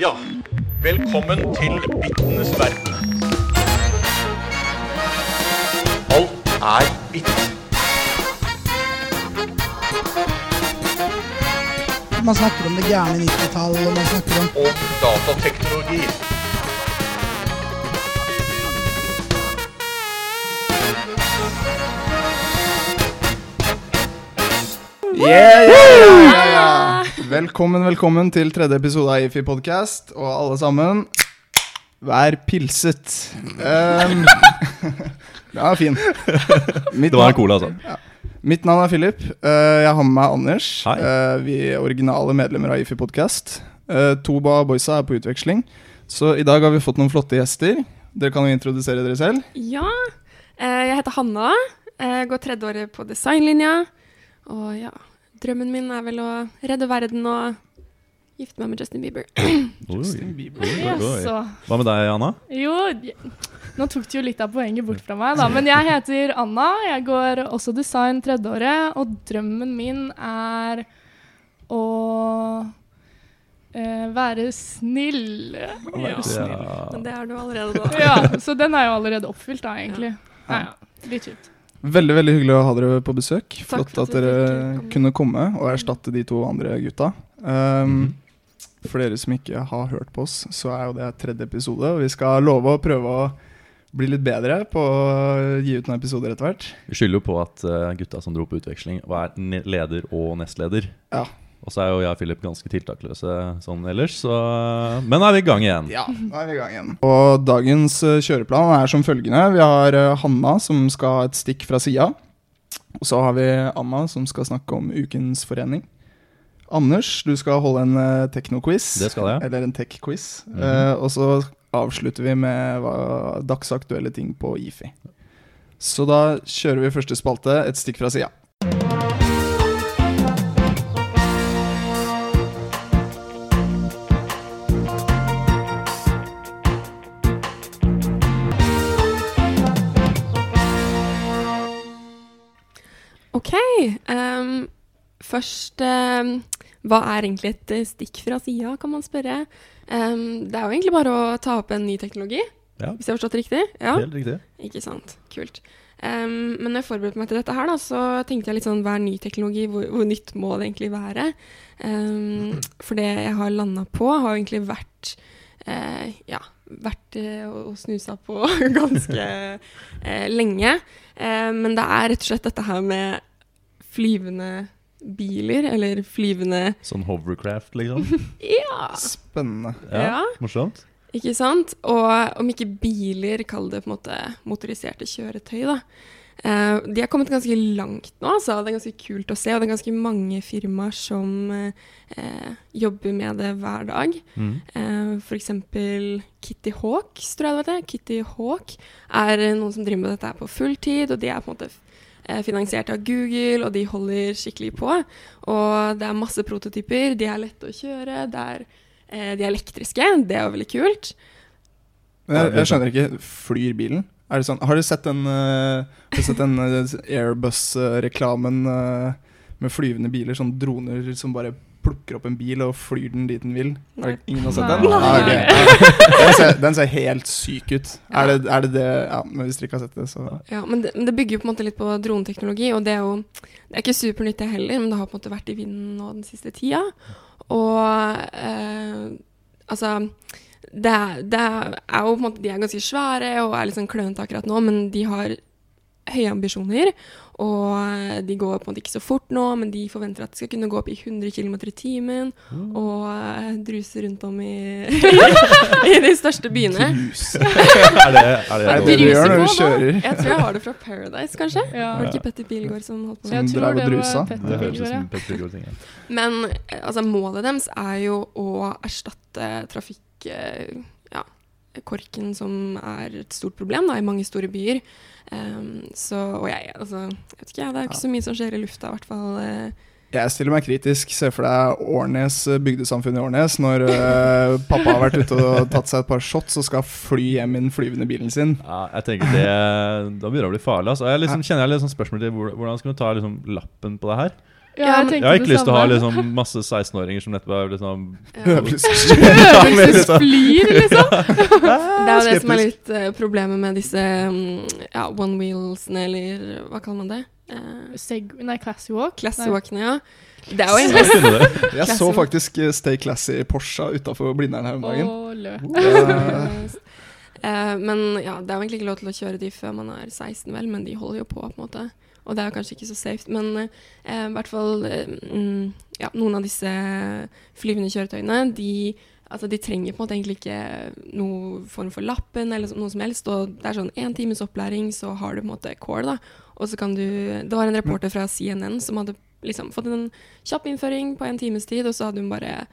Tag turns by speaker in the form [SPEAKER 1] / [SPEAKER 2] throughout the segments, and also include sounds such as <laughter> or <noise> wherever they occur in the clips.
[SPEAKER 1] Ja, velkommen til bittenes verden. Alt er bitt.
[SPEAKER 2] Man snakker om det gærne 90-tall, og man snakker om
[SPEAKER 1] Og datateknologi.
[SPEAKER 3] Yeah, yeah, yeah, yeah, yeah. Velkommen, velkommen til tredje episode av IFI Podcast. Og alle sammen, vær pilset. Um, <laughs> var fin. Mitt
[SPEAKER 4] Det var en cola, altså.
[SPEAKER 3] Mitt navn er Philip. Uh, jeg har med meg Anders.
[SPEAKER 4] Hei.
[SPEAKER 3] Uh, vi er originale medlemmer av IFI Podcast. Uh, Toba og boysa er på utveksling. Så i dag har vi fått noen flotte gjester. Dere kan jo introdusere dere selv.
[SPEAKER 5] Ja, eh, jeg heter Hanna. Jeg går tredje året på designlinja. Og ja, drømmen min er vel å redde verden og gifte meg med Justin Bieber. <clears throat>
[SPEAKER 3] Justin Bieber.
[SPEAKER 4] Oi, oi, oi. Hva med deg, Anna?
[SPEAKER 6] Jo, nå tok du jo litt av poenget bort fra meg, da. Men jeg heter Anna. Jeg går også design tredjeåret, og drømmen min er å eh, være snill. Ja.
[SPEAKER 5] Men det er du allerede da.
[SPEAKER 6] ja, så den er jo allerede oppfylt, da, egentlig. Ja, ja. Litt kjipt.
[SPEAKER 3] Veldig veldig hyggelig å ha dere på besøk. Flott at
[SPEAKER 5] at
[SPEAKER 3] dere
[SPEAKER 5] komme.
[SPEAKER 3] kunne komme og erstatte de to andre gutta. Um,
[SPEAKER 4] Mhm.
[SPEAKER 3] For dere som ikke har hørt på oss, så er jo det tredje episode. Og vi skal love å prøve å bli litt bedre på å gi ut noen episoder etter hvert.
[SPEAKER 4] Vi skylder jo på at eh, gutta som dro på utveksling, var leder og nestleder.
[SPEAKER 3] Ja.
[SPEAKER 4] Og så er jo jeg og Philip ganske tiltakløse sånn ellers, så Men nå er vi i gang igjen.
[SPEAKER 3] Ja, nå er vi i gang igjen. Og dagens eh, kjøreplan er som følgende. Vi har eh, Hanna som skal ha et stikk fra sida. Og så har vi Anna som skal snakke om ukens forening. Anders, du skal holde en uh, teknoquiz.
[SPEAKER 4] Det skal jeg.
[SPEAKER 3] Eller en tech-quiz.
[SPEAKER 4] Mhm.
[SPEAKER 3] Eh, og så avslutter vi med hva, dagsaktuelle ting på IFI. Så da kjører vi første spalte, et stikk fra sida.
[SPEAKER 5] OK. Um, først um, Hva er egentlig et eh, stikk fra sida, kan man spørre. Um, det er jo egentlig bare å ta opp en ny teknologi,
[SPEAKER 4] Ja.
[SPEAKER 5] hvis jeg har forstått det riktig. Ja,
[SPEAKER 4] Helt riktig.
[SPEAKER 5] Ikke sant. Kult. Men når jeg forberedte meg til dette her, da, så tenkte jeg litt sånn hva er ny teknologi, hvor, hvor nytt må det egentlig være? For det jeg har landa på, har jo egentlig vært eh, ja, vært eh, og snusa på <laughs> ganske eh, lenge. Eh, men det er rett og slett dette her med flyvende biler, eller flyvende
[SPEAKER 4] Sånn hovercraft, liksom. <laughs>
[SPEAKER 5] Ja!
[SPEAKER 3] Spennende.
[SPEAKER 5] Ja.
[SPEAKER 4] Morsomt.
[SPEAKER 5] Ikke sant? Og om ikke biler, kall det på en måte motoriserte kjøretøy, da. Uh, de har kommet ganske langt nå, altså. Det er ganske kult å se. Og det er ganske mange firmaer som uh, jobber med det hver dag.
[SPEAKER 4] Mm.
[SPEAKER 5] Uh, for eksempel Kitty Hawks, tror jeg det heter. det. Kitty Hawk er eh, noen som driver med dette på fulltid, og de er på en måte eh, finansiert av Google, og de holder skikkelig på. Og det er masse prototyper, de er lette å kjøre, det er, eh, de er elektriske, det er jo veldig kult.
[SPEAKER 3] Jeg, jeg skjønner ikke. Flyr bilen? Er det sånn, har du sett den, uh, har du sett den eh, Airbus-reklamen uh, med flyvende biler? Sånn droner som bare plukker opp en bil og flyr den dit den vil? Har ingen har sett
[SPEAKER 6] Nei.
[SPEAKER 3] den? Ah, ok. Ja. den, ser, den ser helt syk ut. Er det er det, det Ja, men hvis dere ikke har sett det, så
[SPEAKER 5] Ja, men det, men det bygger jo på en måte litt på droneteknologi, og det er jo Det er ikke supernytt det heller, men det har på en måte vært i vinden nå den siste tida. Og eh, altså det, er- det er jo på en måte De er ganske svære og er litt sånn klønete akkurat nå, men de har høye ambisjoner. Og eh, de går på en måte ikke så fort nå, men de forventer at de skal kunne gå opp i 100 km i timen og eh, druse rundt om i, <laughs> <laughs> i de største byene.
[SPEAKER 3] Druse? <laughs>
[SPEAKER 4] Er det, er det,
[SPEAKER 3] Er det det du gjør når du kjører?
[SPEAKER 5] Jeg tror jeg har det fra Paradise, kanskje.
[SPEAKER 6] Ja.
[SPEAKER 5] Var det ikke Petter Pilgaard som holdt på med
[SPEAKER 3] det?
[SPEAKER 6] Jeg tror det var Petter Pilgaard, ja.
[SPEAKER 5] Men eh, altså, målet deres er jo å erstatte trafikk... ja, korken som er et stort problem da, i mange store byer. Um, så, og jeg, altså, jeg vet ikke, det er jo ikke så mye som skjer i lufta, i hvert fall. eh.
[SPEAKER 3] Jeg stiller meg kritisk. Se for deg Årnes, eh, bygdesamfunnet i Årnes. Når uh, <laughs> pappa har vært ute og tatt seg et par shots og skal fly hjem i den flyvende bilen sin.
[SPEAKER 4] Ja, jeg tenker det Da begynner det å bli farlig. Altså. Jeg liksom, kjenner jeg litt liksom spørsmål til hvordan skal du ta liksom, lappen på det her?
[SPEAKER 6] Ja, jeg
[SPEAKER 4] Jeg har ikke lyst til å ha liksom masse 16-åringer som nettopp har liksom
[SPEAKER 5] Ja. <laughs>
[SPEAKER 6] Øvelsesflir, liksom. <laughs>
[SPEAKER 5] Det er jo det som er litt uh, problemet med disse um, ja, one wheelsene, eller hva kaller man det? Uh,
[SPEAKER 6] Seg nei, classy walk.
[SPEAKER 5] Classy-walkene, ja. Det er jo <laughs>
[SPEAKER 4] det.
[SPEAKER 3] Jeg så faktisk uh, Stay Classy Porsche utafor Blindern her om dagen.
[SPEAKER 6] Lø.
[SPEAKER 5] Eh, men ja, det er jo egentlig ikke lov til å kjøre de før man er 16, vel, men de holder jo på, på en måte. Og det er kanskje ikke så safe. Men eh, i hvert fall eh, mm, ja, noen av disse flyvende kjøretøyene, de, altså, de trenger på en måte egentlig ikke noe form for lappen eller noe som helst. Og det er sånn én times opplæring, så har du på en måte core, da. Og så kan du Det var en reporter fra CNN som hadde liksom fått en kjapp innføring på en times tid, og så hadde hun bare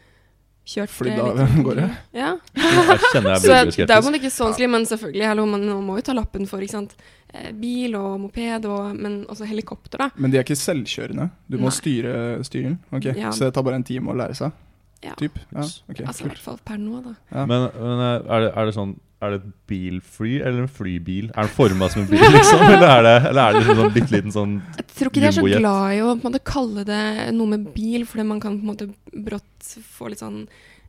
[SPEAKER 5] kjørt
[SPEAKER 3] Flydd
[SPEAKER 5] eh,
[SPEAKER 3] av <laughs>
[SPEAKER 5] går
[SPEAKER 3] gårde?
[SPEAKER 5] Ja.
[SPEAKER 4] Jeg kjenner jeg <laughs>
[SPEAKER 5] Så det er måte ikke så vanskelig, men selvfølgelig, hallo, man, må jo ta lappen for ikke sant? Eh, bil og moped, og, men også helikopter, da.
[SPEAKER 3] Men de er ikke selvkjørende? Du må
[SPEAKER 5] Nei.
[SPEAKER 3] styre styren? Ok,
[SPEAKER 5] Ja.
[SPEAKER 3] Så det tar bare en time å lære seg?
[SPEAKER 5] Ja.
[SPEAKER 3] Typ? Ja, Okay,
[SPEAKER 5] Altså i hvert fall per nå, da.
[SPEAKER 3] Ja.
[SPEAKER 4] Men, men er, det, er det sånn Er det et bilfly eller en flybil? Er den forma som en bil, liksom? Eller er det, eller er det liksom sånn bitte liten sånn
[SPEAKER 5] Jeg tror ikke de er så glad i å måte, kalle det noe med bil, fordi man kan på en måte brått få litt sånn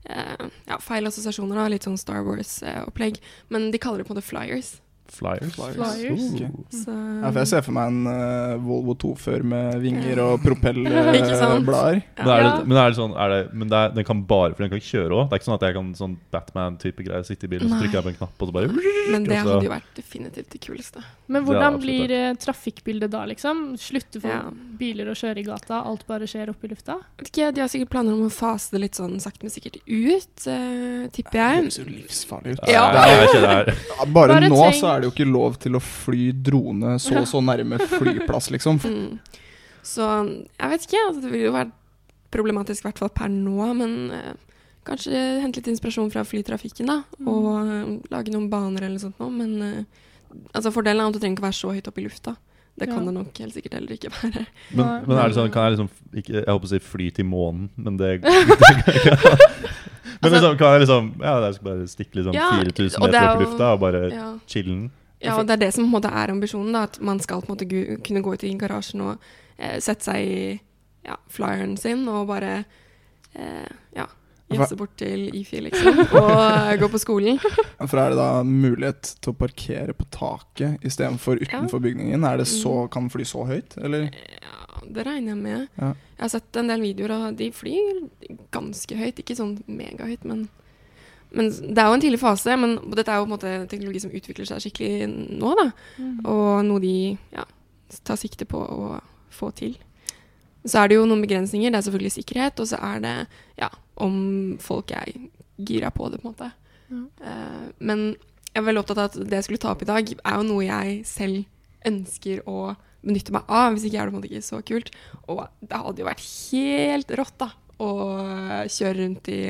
[SPEAKER 5] eh, ja, feil assosiasjoner, da, litt sånn Star Wars-opplegg. Men de kaller det på en måte flyers.
[SPEAKER 4] Flyers?
[SPEAKER 6] Flyers.
[SPEAKER 3] Okay.
[SPEAKER 5] Så,
[SPEAKER 3] Ja, for jeg ser for meg en uh, Volvo 2-før med vinger og <laughs>
[SPEAKER 5] Ikke
[SPEAKER 3] propellblader.
[SPEAKER 5] ja.
[SPEAKER 4] Men er, det, men er det sånn er det, Men det er, den kan bare For den kan kjøre òg? Det er ikke sånn at jeg kan sånn Batman-type greier sitte i bilen, og jeg på en knapp, og så bare
[SPEAKER 5] Men det hadde jo vært definitivt det kuleste.
[SPEAKER 6] Men hvordan blir uh, trafikkbildet da, liksom? Slutter for
[SPEAKER 5] Ja.
[SPEAKER 6] biler å kjøre i gata, alt bare skjer oppe i lufta?
[SPEAKER 5] Ikke, De har sikkert planer om å fase det litt sånn sakte, men sikkert ut, tipper tipper
[SPEAKER 3] Det
[SPEAKER 5] jeg.
[SPEAKER 3] høres jo livsfarlig ut.
[SPEAKER 5] Ja.
[SPEAKER 3] Er,
[SPEAKER 4] jeg jeg,
[SPEAKER 3] ja, bare,
[SPEAKER 6] Bare
[SPEAKER 3] nå så er det jo ikke lov til å fly drone så og så nærme flyplass, liksom. <laughs>
[SPEAKER 5] Mm. Så jeg vet ikke. Altså, det vil jo være problematisk i hvert fall per nå, men eh, kanskje hente litt inspirasjon fra flytrafikken, da.
[SPEAKER 6] Mm.
[SPEAKER 5] Og eh, lage noen baner eller sånt noe. Men eh, altså, fordelen er at du trenger ikke være så høyt oppe i lufta. Det kan
[SPEAKER 6] Ja.
[SPEAKER 5] det nok helt sikkert heller ikke være.
[SPEAKER 4] men, men er det sånn Kan jeg liksom ikke, Jeg håper å si fly til månen, men det <laughs> Men
[SPEAKER 5] Altså-
[SPEAKER 4] liksom, kan jeg liksom Ja, jeg skal bare stikke liksom
[SPEAKER 5] Ja,
[SPEAKER 4] 4000 meter
[SPEAKER 5] er
[SPEAKER 4] opp i lufta og bare
[SPEAKER 5] Ja.
[SPEAKER 4] chille'n.
[SPEAKER 5] Ja, og det er det som på en måte er ambisjonen. da, At man skal på en måte kunne gå ut i garasjen og eh, sette seg i ja, flyeren sin og bare eh, ja, jazze bort til IFI, liksom. Og gå på skolen.
[SPEAKER 3] For er det da mulighet til å parkere på taket istedenfor utenfor bygningen? Er det så, kan fly så høyt, eller?
[SPEAKER 5] Ja, det regner jeg med.
[SPEAKER 3] Ja.
[SPEAKER 5] Jeg har sett en del videoer, og de flyr ganske høyt. Ikke sånn megahøyt, men men det er jo en tidlig fase, men dette er jo på en måte teknologi som utvikler seg skikkelig nå, da.
[SPEAKER 6] Mm.
[SPEAKER 5] Og noe de ja, tar sikte på å få til. Så er det jo noen begrensninger. Det er selvfølgelig sikkerhet, og så er det ja, om folk er gira på det, på en måte.
[SPEAKER 6] Ja.
[SPEAKER 5] Uh, men jeg er veldig opptatt av at det jeg skulle ta opp i dag, er jo noe jeg selv ønsker å benytte meg av. Hvis ikke er det på en måte ikke så kult. Og det hadde jo vært helt rått, da. Å kjøre rundt i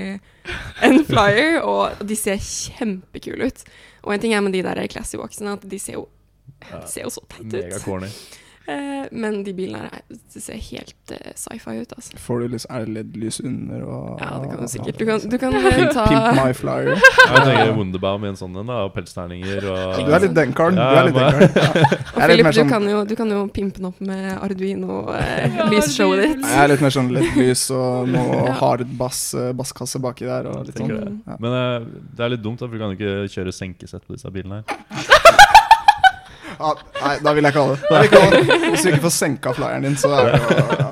[SPEAKER 5] en flyer, og de ser kjempekule ut. Og en ting er med de der classy walksene, at de ser jo, de ser jo så teite ut. Eh, men de bilene her ser helt eh, sci-fi ut, altså.
[SPEAKER 3] Får du litt det LED-lys under og
[SPEAKER 5] Ja, det kan du sikkert. Du kan, du kan eh, ta
[SPEAKER 3] pimp my flyer.
[SPEAKER 4] Jeg tenker Wunderbaum i en sånn en, da. Og pelsterninger og
[SPEAKER 3] du er litt den karen. Du
[SPEAKER 4] Ja,
[SPEAKER 3] er litt den karen. Ja.
[SPEAKER 5] Og Philip,
[SPEAKER 3] mer
[SPEAKER 5] du,
[SPEAKER 3] sånn
[SPEAKER 5] kan jo, du kan jo pimpe den opp med Arduino eh,
[SPEAKER 6] Ja,
[SPEAKER 5] lysshowet ditt.
[SPEAKER 3] Jeg er litt mer sånn LED-lys og noe
[SPEAKER 5] Ja.
[SPEAKER 3] hard bass, basskasse baki der. Og litt sånn.
[SPEAKER 4] det.
[SPEAKER 3] Ja.
[SPEAKER 4] Men det er litt dumt, da, for du kan jo ikke kjøre senkesett på disse bilene her.
[SPEAKER 3] Ja, nei, da vil jeg ikke ha det. Jeg ikke ha det. <laughs> Hvis du ikke får senka flyeren din, så er det jo ja.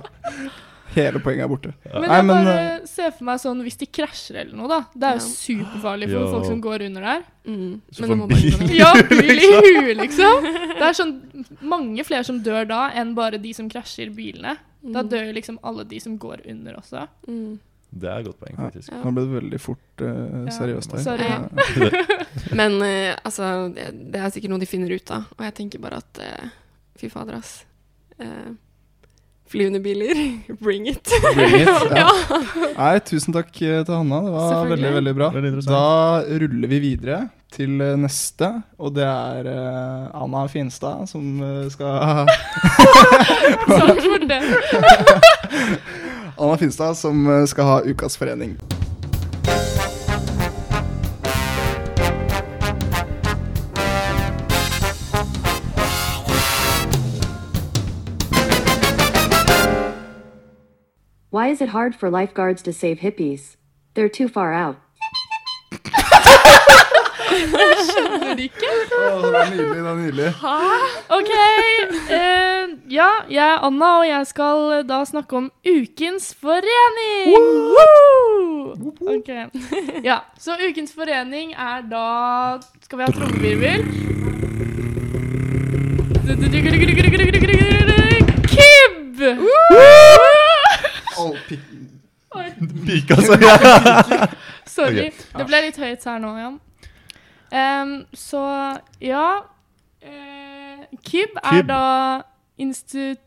[SPEAKER 3] Hele poenget er borte.
[SPEAKER 6] Men
[SPEAKER 3] Nei,
[SPEAKER 6] jeg
[SPEAKER 3] men,
[SPEAKER 6] bare ser for meg sånn hvis de krasjer eller noe, da. Det er jo superfarlig for
[SPEAKER 4] Ja.
[SPEAKER 6] folk som går under der.
[SPEAKER 5] Mm.
[SPEAKER 4] Så
[SPEAKER 5] Men
[SPEAKER 4] får bil.
[SPEAKER 6] Ja, <laughs> bil i huet, liksom. Det er sånn mange flere som dør da, enn bare de som krasjer bilene. Da
[SPEAKER 5] Mm.
[SPEAKER 6] dør jo liksom alle de som går under også.
[SPEAKER 5] Mm.
[SPEAKER 4] Det er et godt poeng, faktisk.
[SPEAKER 5] Ja.
[SPEAKER 3] Nå ble det veldig fort uh, seriøst her.
[SPEAKER 6] sorry.
[SPEAKER 3] Ja. <laughs>
[SPEAKER 5] Men uh, altså, det, det er sikkert noe de finner ut av. Og jeg tenker bare at uh, fy fader, ass. Eh, flyvende biler, <laughs> bring it.
[SPEAKER 3] Bring it, <laughs> ja.
[SPEAKER 5] ja.
[SPEAKER 3] Nei, tusen takk til Hanna. Det var veldig, veldig bra.
[SPEAKER 4] Veldig.
[SPEAKER 3] Da ruller vi videre til neste, og det er uh, Anna Finstad som uh, skal
[SPEAKER 6] Takk for det.
[SPEAKER 3] Anna Finstad som eh, skal ha Ukas forening.
[SPEAKER 7] Why is it hard for lifeguards to save hippies? They're too far out.
[SPEAKER 6] Skjønner det ikke?
[SPEAKER 3] det er nydelig. det er nydelig Hæ?
[SPEAKER 6] OK. Uh, ja, jeg er Anna, og jeg skal da snakke om Ukens forening. Woo! OK. Ja, så Ukens forening er da Skal vi ha trommevirvel? KIB!
[SPEAKER 3] Pik
[SPEAKER 4] Pika, altså.
[SPEAKER 6] Sorry. <laughs> Det ble litt høyt her nå, ja. Em, så ja uh, KIB er
[SPEAKER 4] KIB.
[SPEAKER 6] da institutt...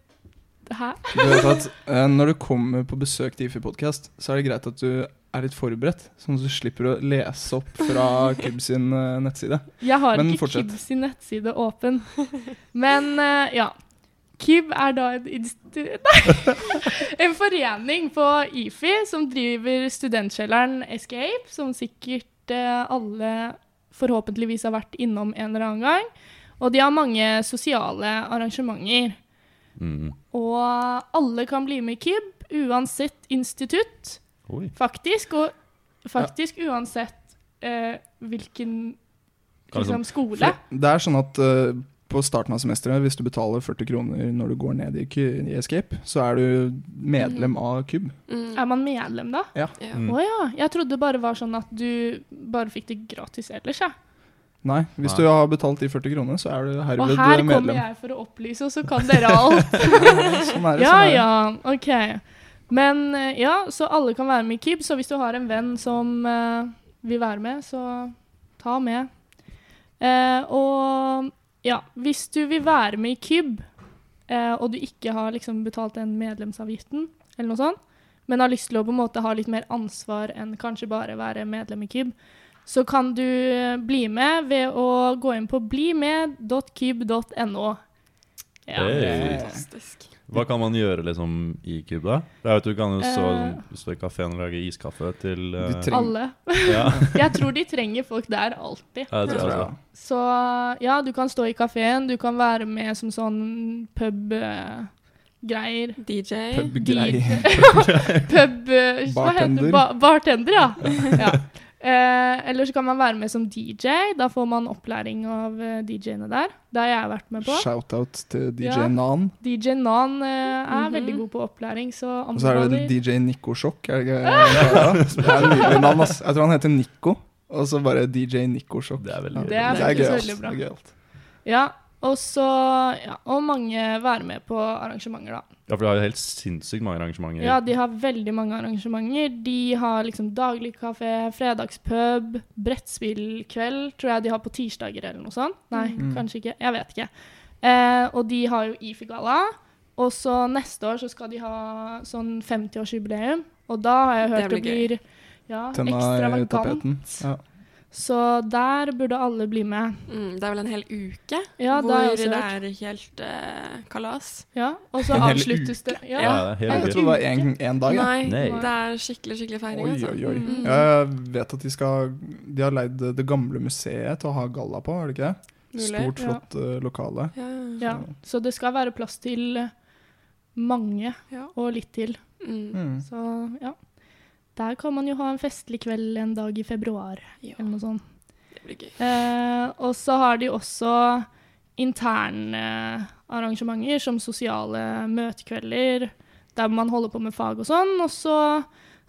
[SPEAKER 6] Hæ?
[SPEAKER 3] Du vet at uh, Når du kommer på besøk til IFI Podcast, så er det greit at du er litt forberedt, sånn at du slipper å lese opp fra <laughs> Kib sin uh, nettside.
[SPEAKER 6] Jeg har
[SPEAKER 3] Men
[SPEAKER 6] ikke
[SPEAKER 3] fortsett.
[SPEAKER 6] KIB sin nettside åpen. Men eh, ja. KIB er da en, <laughs> en forening på IFI som driver studentkjelleren Escape, som sikkert eh, alle forhåpentligvis har vært innom en eller annen gang. Og de har mange sosiale arrangementer.
[SPEAKER 4] Mm.
[SPEAKER 6] Og alle kan bli med i KIB, uansett institutt,
[SPEAKER 4] Oi.
[SPEAKER 6] faktisk. Og faktisk uansett eh, hvilken
[SPEAKER 4] liksom-
[SPEAKER 6] liksom, skole.
[SPEAKER 3] Det er sånn at eh, på starten av semesteret, hvis du betaler 40 kroner når du går ned i, i Escape, så er du medlem av Kub.
[SPEAKER 5] Mm.
[SPEAKER 6] Er man medlem, da?
[SPEAKER 5] Ja.
[SPEAKER 4] Mm.
[SPEAKER 6] Oh, ja. Jeg trodde det bare var sånn at du bare fikk det gratis ellers, jeg.
[SPEAKER 3] Nei, hvis
[SPEAKER 4] Nei.
[SPEAKER 3] du har betalt de 40 kronene, så er du herved medlem.
[SPEAKER 6] Og her
[SPEAKER 3] medlem.
[SPEAKER 6] kommer jeg for å opplyse, og så kan dere alt. <laughs>
[SPEAKER 3] Sånn er det.
[SPEAKER 6] ja
[SPEAKER 3] sånn er det.
[SPEAKER 6] ja, OK. Men eh, ja, så alle kan være med i KIB. Så hvis du har en venn som uh, vil være med, så ta med. Uh, og ja, hvis du vil være med i KYB, eh, og du ikke har liksom betalt den medlemsavgiften, eller noe sånt, men har lyst til å på en måte ha litt mer ansvar enn kanskje bare være medlem i KYB, så kan du eh, bli med ved å gå inn på blimed.kyb.no. Ja.
[SPEAKER 4] Hey.
[SPEAKER 5] Fantastisk.
[SPEAKER 4] Hva kan man gjøre liksom i Kub, da? Du kan jo stå,
[SPEAKER 6] Eh.
[SPEAKER 4] stå i kafeen og lage iskaffe til
[SPEAKER 3] uh...
[SPEAKER 4] eh,
[SPEAKER 6] Alle.
[SPEAKER 4] ja. <laughs>
[SPEAKER 6] Jeg tror de trenger folk der alltid.
[SPEAKER 4] Ja, det tror jeg
[SPEAKER 3] Ja.
[SPEAKER 6] Så ja, du kan stå i kafeen, du kan være med som sånn pub-greier.
[SPEAKER 5] DJ.
[SPEAKER 3] Pubgrei.
[SPEAKER 6] Pub-greier. Hva heter
[SPEAKER 3] Bartender.
[SPEAKER 6] Ba bartender, ja. ja. Eh, eller så kan man være med som DJ. Da får man opplæring av eh, DJ-ene der. Det har jeg vært med på.
[SPEAKER 3] Shout-out til DJ
[SPEAKER 6] Ja.
[SPEAKER 3] Nan.
[SPEAKER 6] DJ Nan eh, er
[SPEAKER 5] Mhm.
[SPEAKER 6] veldig god på opplæring, så
[SPEAKER 3] Og så er det DJ Nico Sjokk. Er det ikke ja, Det er nydelig navn, ass. Jeg tror han heter Nico. Og så bare DJ Nico Sjokk.
[SPEAKER 4] Det er veldig
[SPEAKER 6] Det er
[SPEAKER 3] er
[SPEAKER 6] veldig.
[SPEAKER 3] Det er gøyalt.
[SPEAKER 6] Ja, og så ja, Og mange være med på arrangementer, da.
[SPEAKER 4] Ja, for de har jo helt sinnssykt mange arrangementer.
[SPEAKER 6] Ja, de har veldig mange arrangementer. De har liksom daglig kafé, fredagspub, brettspillkveld, tror jeg de har på tirsdager eller noe sånt. Nei,
[SPEAKER 3] Mm.
[SPEAKER 6] kanskje ikke. Jeg vet ikke. Eh, og de har jo IFI-galla. Og så neste år så skal de ha sånn 50-årsjubileum. Og da har jeg hørt
[SPEAKER 5] Det
[SPEAKER 6] det
[SPEAKER 5] blir
[SPEAKER 6] blir ja, ekstravagant.
[SPEAKER 3] Ja.
[SPEAKER 6] Så der burde alle bli med.
[SPEAKER 5] Mm, det er vel en hel uke
[SPEAKER 6] Ja,
[SPEAKER 5] hvor det er helt uh, kalas.
[SPEAKER 6] Ja, og så
[SPEAKER 3] En
[SPEAKER 6] avsluttes det. Ja.
[SPEAKER 4] Ja, det
[SPEAKER 3] Jeg trodde det var én dag. Ja.
[SPEAKER 5] Nei,
[SPEAKER 4] Nei.
[SPEAKER 5] det er skikkelig skikkelig feiring.
[SPEAKER 3] Oi,
[SPEAKER 5] altså.
[SPEAKER 3] oi, oi.
[SPEAKER 5] Mm.
[SPEAKER 3] Jeg vet at de skal De har leid det gamle museet til å ha galla på, er det ikke det? Stort, flott eh, lokale.
[SPEAKER 5] Ja.
[SPEAKER 6] Ja, så det skal være plass til mange,
[SPEAKER 5] Ja.
[SPEAKER 6] og litt til.
[SPEAKER 5] Mm.
[SPEAKER 3] Mm.
[SPEAKER 6] Så ja. Der kan man jo ha en festlig kveld en dag i februar,
[SPEAKER 5] Ja,
[SPEAKER 6] eller noe sånt.
[SPEAKER 5] det blir gøy.
[SPEAKER 6] Eh, og så har de også interne arrangementer, som sosiale møtekvelder, der man holder på med fag og sånn. Og så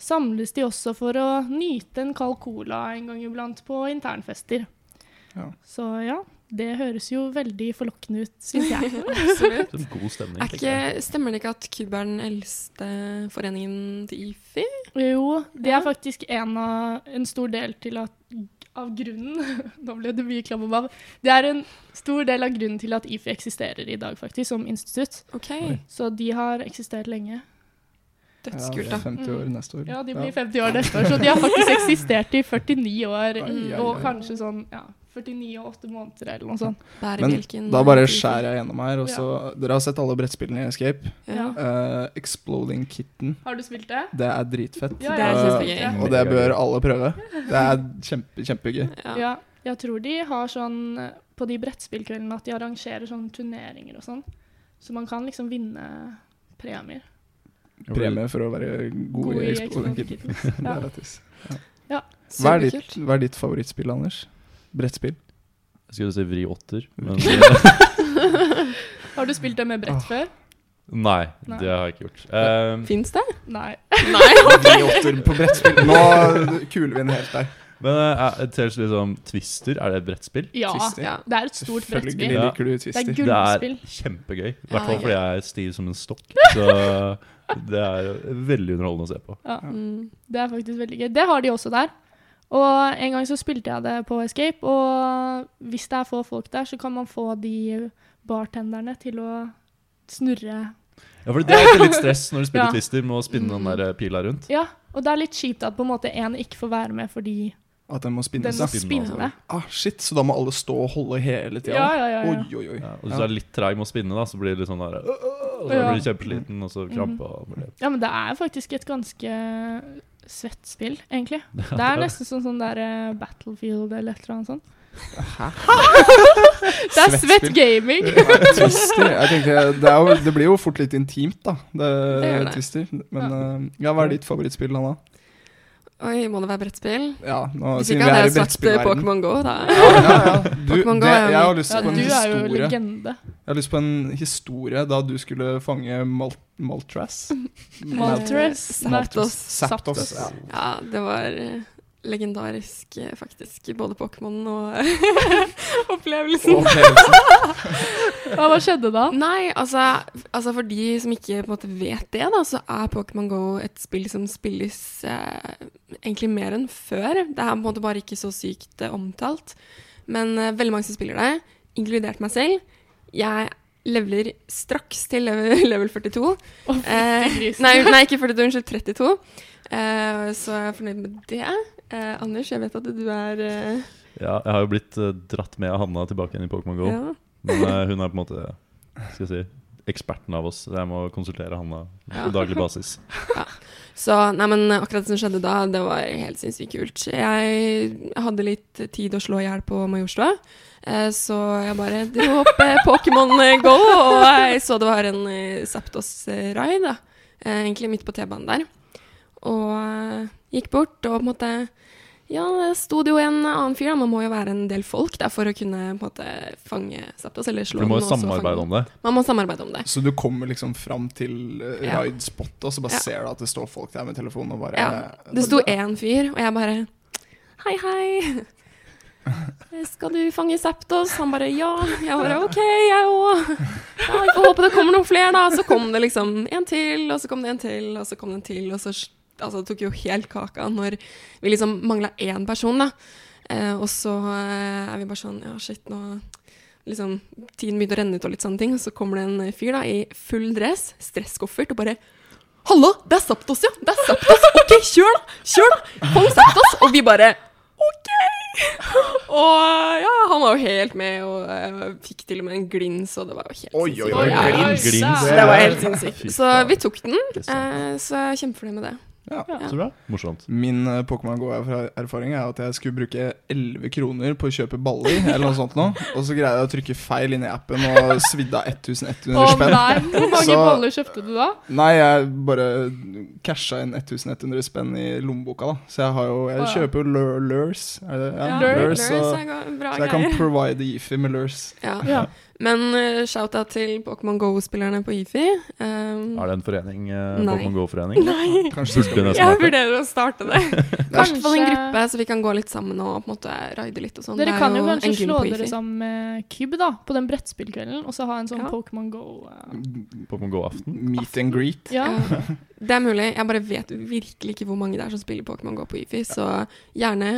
[SPEAKER 6] samles de også for å nyte en kald cola en gang iblant på internfester.
[SPEAKER 3] Ja.
[SPEAKER 6] Så ja, det høres jo veldig forlokkende ut, syns jeg. <laughs>
[SPEAKER 5] Absolutt.
[SPEAKER 4] Det er en god stemning.
[SPEAKER 5] Er ikke, stemmer det ikke at Kub er den eldste foreningen til IFI?
[SPEAKER 6] Jo, det er faktisk en, av, en stor del til at av grunnen <laughs> Nå ble det mye klabbebab. Det er en stor del av grunnen til at IFI eksisterer i dag, faktisk, som institutt.
[SPEAKER 5] OK,
[SPEAKER 6] Så de har eksistert lenge.
[SPEAKER 5] dødskult,
[SPEAKER 3] Ja,
[SPEAKER 5] da.
[SPEAKER 3] 50 år neste år.
[SPEAKER 6] Ja, de blir 50 år neste år, så de har faktisk <laughs> eksistert i 49 år. Og kanskje sånn ja, 49 og 8 måneder eller noe sånt.
[SPEAKER 3] Men da bare skjærer jeg gjennom her. Så, Dere har sett alle brettspillene i Escape.
[SPEAKER 5] Ja.
[SPEAKER 3] Uh, Exploding Kitten.
[SPEAKER 6] Har du spilt det?
[SPEAKER 3] Det er dritfett.
[SPEAKER 6] Ja,
[SPEAKER 5] Det er uh,
[SPEAKER 3] og det bør alle prøve. Det er kjempe, kjempegøy.
[SPEAKER 5] Ja.
[SPEAKER 6] Ja. Jeg tror de har sånn eh, på de brettspillkveldene at de arrangerer sånne turneringer og sånn. Så man kan liksom vinne premier.
[SPEAKER 3] premie for å være god,
[SPEAKER 6] God
[SPEAKER 3] i Exploding. Kittens. <laughs> Det
[SPEAKER 6] Ja.
[SPEAKER 3] er lættis. Hva er, ditt, hva er ditt favorittspill, Anders? Brettspill?
[SPEAKER 4] Jeg skulle si vri åtter, men <laughs>
[SPEAKER 6] Har du spilt det med brett
[SPEAKER 3] Åh.
[SPEAKER 6] før?
[SPEAKER 4] nei,
[SPEAKER 6] Nei.
[SPEAKER 4] det har jeg ikke gjort. Um,
[SPEAKER 5] Fins det?
[SPEAKER 6] Nei. <laughs>
[SPEAKER 5] Nei.
[SPEAKER 3] Vri-åtter på brettspill. Nå kuler vi den helt der.
[SPEAKER 4] men uh, Tales liksom Twister, er det et brettspill?
[SPEAKER 6] Ja,
[SPEAKER 5] Ja.
[SPEAKER 6] det er et stort brettspill.
[SPEAKER 4] Ja.
[SPEAKER 3] liker du
[SPEAKER 6] Det er
[SPEAKER 3] gullspill.
[SPEAKER 4] Det er kjempegøy. I hvert fall fordi jeg er stiv som en stokk. Så <laughs> det er veldig underholdende å se på.
[SPEAKER 6] Ja,
[SPEAKER 5] Mm.
[SPEAKER 6] det er faktisk veldig gøy. Det har de også der. Og en gang så spilte jeg det på Escape, og hvis det er få folk der, så kan man få de bartenderne til å snurre
[SPEAKER 4] Ja, for Det er alltid litt stress når du spiller <laughs>
[SPEAKER 6] Ja.
[SPEAKER 4] Twister med å spinne den der pila rundt.
[SPEAKER 6] Ja, og det er litt kjipt at på en måte en ikke får være med fordi
[SPEAKER 3] At den må
[SPEAKER 6] den må
[SPEAKER 3] Ja.
[SPEAKER 4] spinne, altså.
[SPEAKER 6] spinne.
[SPEAKER 3] Ah, shit, så da må alle stå og holde hele tida?
[SPEAKER 6] Ja, ja, ja. ja.
[SPEAKER 3] Oi, oi, oi.
[SPEAKER 4] Ja, og hvis du er litt treig med å spinne, da, så blir det litt sånn der Og så
[SPEAKER 6] Ja.
[SPEAKER 4] blir du kjempesliten, og så krampe Mm.
[SPEAKER 6] Ja, men det er faktisk et ganske svett spill, egentlig. <laughs> Det er nesten sånn sånn der eh, Battlefield eller et eller annet sånt. <laughs> Det er
[SPEAKER 3] Svett
[SPEAKER 6] gaming!
[SPEAKER 3] Twister jeg tenkte, det, er jo, det blir jo fort litt intimt, da. Det,
[SPEAKER 5] Det.
[SPEAKER 3] Twister. Men ja. ja, hva er ditt favorittspill, Anna?
[SPEAKER 5] Oi, må det være brettspill?
[SPEAKER 3] Ja, nå,
[SPEAKER 5] Hvis ikke hadde jeg sagt. Pokémon Go, da.
[SPEAKER 3] Ja, ja, ja. Du,
[SPEAKER 5] Go
[SPEAKER 3] det, jeg har lyst
[SPEAKER 6] Ja,
[SPEAKER 3] på en
[SPEAKER 6] du er jo
[SPEAKER 3] historie.
[SPEAKER 6] legende.
[SPEAKER 3] Jeg har lyst på en historie da du skulle fange Mal Maltras.
[SPEAKER 6] Maltras,
[SPEAKER 5] Saptos.
[SPEAKER 3] Zapdos. Ja.
[SPEAKER 5] Ja, det var eh, legendarisk, eh, faktisk. Både Pokémon og <laughs> opplevelsen. <laughs>
[SPEAKER 6] Ja, hva skjedde da?
[SPEAKER 5] Nei, altså, altså for de som ikke på en måte vet det, da, så er Pokémon Go et spill som spilles eh, egentlig mer enn før. Det er på en måte bare ikke så sykt eh, omtalt. Men eh, veldig mange som spiller det, inkludert meg selv. Jeg leveler straks til level, <laughs> level 42.
[SPEAKER 6] Oh,
[SPEAKER 5] Eh, nei, nei, ikke 42, unnskyld, 32. Eh, så jeg er fornøyd med det. Uh, Anders, jeg vet at du er uh...
[SPEAKER 4] Ja, jeg har jo blitt dratt med av Hanna tilbake igjen i Pokémon GO.
[SPEAKER 5] ja.
[SPEAKER 4] Men hun er på en måte skal jeg si, eksperten av oss. Jeg må konsultere Hanna
[SPEAKER 5] Ja.
[SPEAKER 4] på daglig basis. <laughs>
[SPEAKER 5] Så nei, men akkurat det som skjedde da, det var helt sinnssykt kult. Jeg hadde litt tid å slå i hjel på Majorstua, så jeg bare dro opp Pokémon Go, og jeg så det var en Zaptos Zapdos-raid, da. Egentlig midt på T-banen der. Og eh, gikk bort, og på en måte Ja, det sto det jo en annen fyr, da. Man må jo være en del folk der for å kunne på en måte fange Zapdos, eller slå
[SPEAKER 4] du må jo samarbeide om det.
[SPEAKER 5] Man må samarbeide om det.
[SPEAKER 3] Så du kommer liksom fram til uh,
[SPEAKER 5] Ja.
[SPEAKER 3] raid-spot, og så bare
[SPEAKER 5] Ja.
[SPEAKER 3] ser du at det står folk der med telefonen og bare
[SPEAKER 5] Ja, Det sto én fyr, og jeg bare Hei, hei. <laughs> Skal du fange Zapdos? Han bare ja. Jeg bare OK, jeg òg. Ja, vi får håpe det kommer noen flere, da. Så kom det liksom en til, og så kom det en til, og så kom det en til. Og så altså, det tok jo helt kaka når vi liksom mangla én person, da. Eh, og så eh, er vi bare sånn Ja, shit, nå liksom Tiden begynte å renne ut og litt sånne ting. Og så kommer det en fyr da i full dress, stresskoffert, og bare Hallo, det er Saptos, ja! Det er Saptos! OK, kjør, da! Kjør, da! Kom, Saptos! Og vi bare OK! Og ja, han var jo helt med, og uh, fikk til og med en glins, og det var jo helt
[SPEAKER 3] Oi, oi,
[SPEAKER 5] sinnssykt.
[SPEAKER 3] oi,
[SPEAKER 5] ja.
[SPEAKER 3] glins.
[SPEAKER 4] Glins.
[SPEAKER 5] Det var helt sinnssykt. Så vi tok den, eh, så jeg er kjempefornøyd med det.
[SPEAKER 3] Ja.
[SPEAKER 5] Ja.
[SPEAKER 4] Så bra. Morsomt.
[SPEAKER 3] Min uh, Pokémon Go-erfaring er at jeg skulle bruke 11 kroner på å kjøpe baller, eller noe sånt nå, <laughs> og så greide jeg å trykke feil inn i appen og svidde av 1100
[SPEAKER 6] Å
[SPEAKER 3] spenn.
[SPEAKER 6] nei, hvor mange
[SPEAKER 3] Så-
[SPEAKER 6] baller kjøpte du da?
[SPEAKER 3] Nei, jeg bare casha inn 1100 spenn i lommeboka, da. Så jeg har jo Jeg kjøper jo lure, lures. Er det, ja,
[SPEAKER 6] Ja,
[SPEAKER 3] lurs,
[SPEAKER 5] lurs,
[SPEAKER 3] og,
[SPEAKER 5] er bra
[SPEAKER 3] så jeg kan provide Eefy med lurs.
[SPEAKER 5] Ja.
[SPEAKER 6] Ja.
[SPEAKER 5] Men uh, shout-out til Pokémon Go-spillerne på IFI. Um,
[SPEAKER 4] Er det en forening?
[SPEAKER 5] Uh,
[SPEAKER 4] Pokémon GO-forening? <laughs>
[SPEAKER 5] Nei.
[SPEAKER 3] Kanskje du skal
[SPEAKER 4] Burde
[SPEAKER 3] bli
[SPEAKER 4] nesten
[SPEAKER 5] Jeg vurderer å starte det. <laughs> I hvert fall en
[SPEAKER 6] Kanskje-
[SPEAKER 5] gruppe, så vi kan gå litt sammen og på en måte raide litt og sånn.
[SPEAKER 6] Dere
[SPEAKER 5] Det er
[SPEAKER 6] kan jo
[SPEAKER 5] jo
[SPEAKER 6] kanskje slå dere sammen med Kyb da, på den brettspillkvelden, og så ha en sånn
[SPEAKER 5] Ja.
[SPEAKER 6] Pokémon Go. uh,
[SPEAKER 4] Pokémon GO-aften?
[SPEAKER 3] Meet and greet.
[SPEAKER 6] Ja.
[SPEAKER 5] Ja, det er mulig. Jeg bare vet virkelig ikke hvor mange det er som spiller Pokémon Go på IFI, så gjerne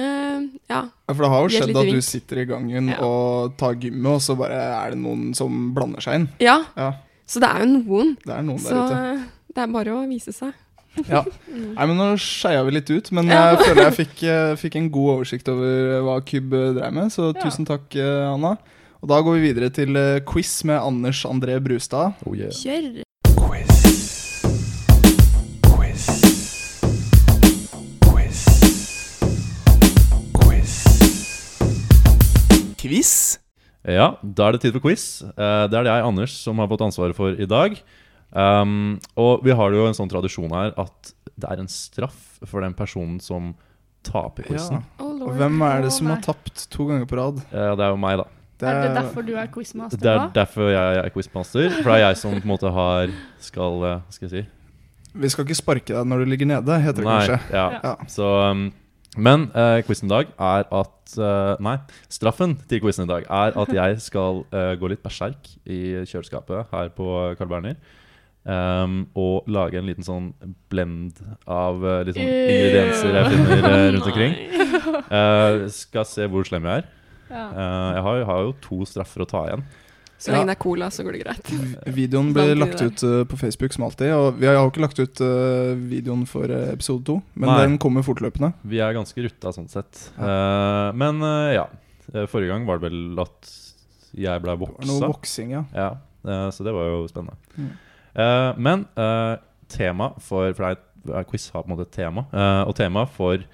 [SPEAKER 5] Ja.
[SPEAKER 3] Ja, for det har jo skjedd at du sitter i gangen
[SPEAKER 5] Ja.
[SPEAKER 3] og tar gymmet, og så bare er det noen som blander seg inn.
[SPEAKER 5] ja.
[SPEAKER 3] Ja,
[SPEAKER 5] Så det er jo noen.
[SPEAKER 3] det er noen
[SPEAKER 5] Så
[SPEAKER 3] der ute.
[SPEAKER 5] det er bare å vise seg. <laughs>
[SPEAKER 3] Ja. Nei, men Nå skeia vi litt ut, men
[SPEAKER 5] Ja.
[SPEAKER 3] jeg føler jeg fikk, eh, fikk en god oversikt over hva Kyb dreier med, så
[SPEAKER 6] Ja.
[SPEAKER 3] tusen takk, eh, Anna. Og Da går vi videre til eh, quiz med Anders André Brustad.
[SPEAKER 4] Oh, yeah.
[SPEAKER 5] Kjør!
[SPEAKER 3] Quiz?
[SPEAKER 4] Ja, da er det tid for quiz. Eh, det er det jeg, Anders, som har fått ansvaret for i dag. Um, og vi har jo en sånn tradisjon her at det er en straff for den personen som taper quizen.
[SPEAKER 3] Ja.
[SPEAKER 5] Oh,
[SPEAKER 3] Og hvem er det som har tapt to ganger på rad?
[SPEAKER 4] Ja, det er jo meg, da.
[SPEAKER 6] Er det derfor du er quizmaster
[SPEAKER 4] Det er
[SPEAKER 6] da?
[SPEAKER 4] derfor jeg er quizmaster. For det er jeg som på en måte har skal eh, Skal jeg si
[SPEAKER 3] Vi skal ikke sparke deg når du ligger nede, heter det
[SPEAKER 4] Nei,
[SPEAKER 3] kanskje.
[SPEAKER 4] ja.
[SPEAKER 3] Ja.
[SPEAKER 4] Så um, Men uh, quizen i dag er at uh, Nei, straffen til quizen i dag er at jeg skal uh, gå litt berserk i kjøleskapet her på Carl Berner. Um, og lage en liten sånn blend av uh, litt sånn ingredienser jeg finner rundt omkring. <laughs> Skal se hvor slem jeg er. Jeg har, har jo to straffer å ta igjen.
[SPEAKER 5] Så lenge det er cola, så går det greit.
[SPEAKER 3] Videoen blir lagt ut uh, på Facebook som alltid. Og vi har jo ikke lagt ut uh, videoen for uh, episode to, men
[SPEAKER 4] Nei.
[SPEAKER 3] den kommer fortløpende.
[SPEAKER 4] Vi er ganske rutta sånn sett. Eh, men ja. Forrige gang var det vel at jeg ble
[SPEAKER 3] Det var noe voksing, ja.
[SPEAKER 4] Ja, så det var jo spennende.
[SPEAKER 3] Mm.
[SPEAKER 4] Eh, men eh, tema for For det er, quiz har på en måte et tema. eh, og tema for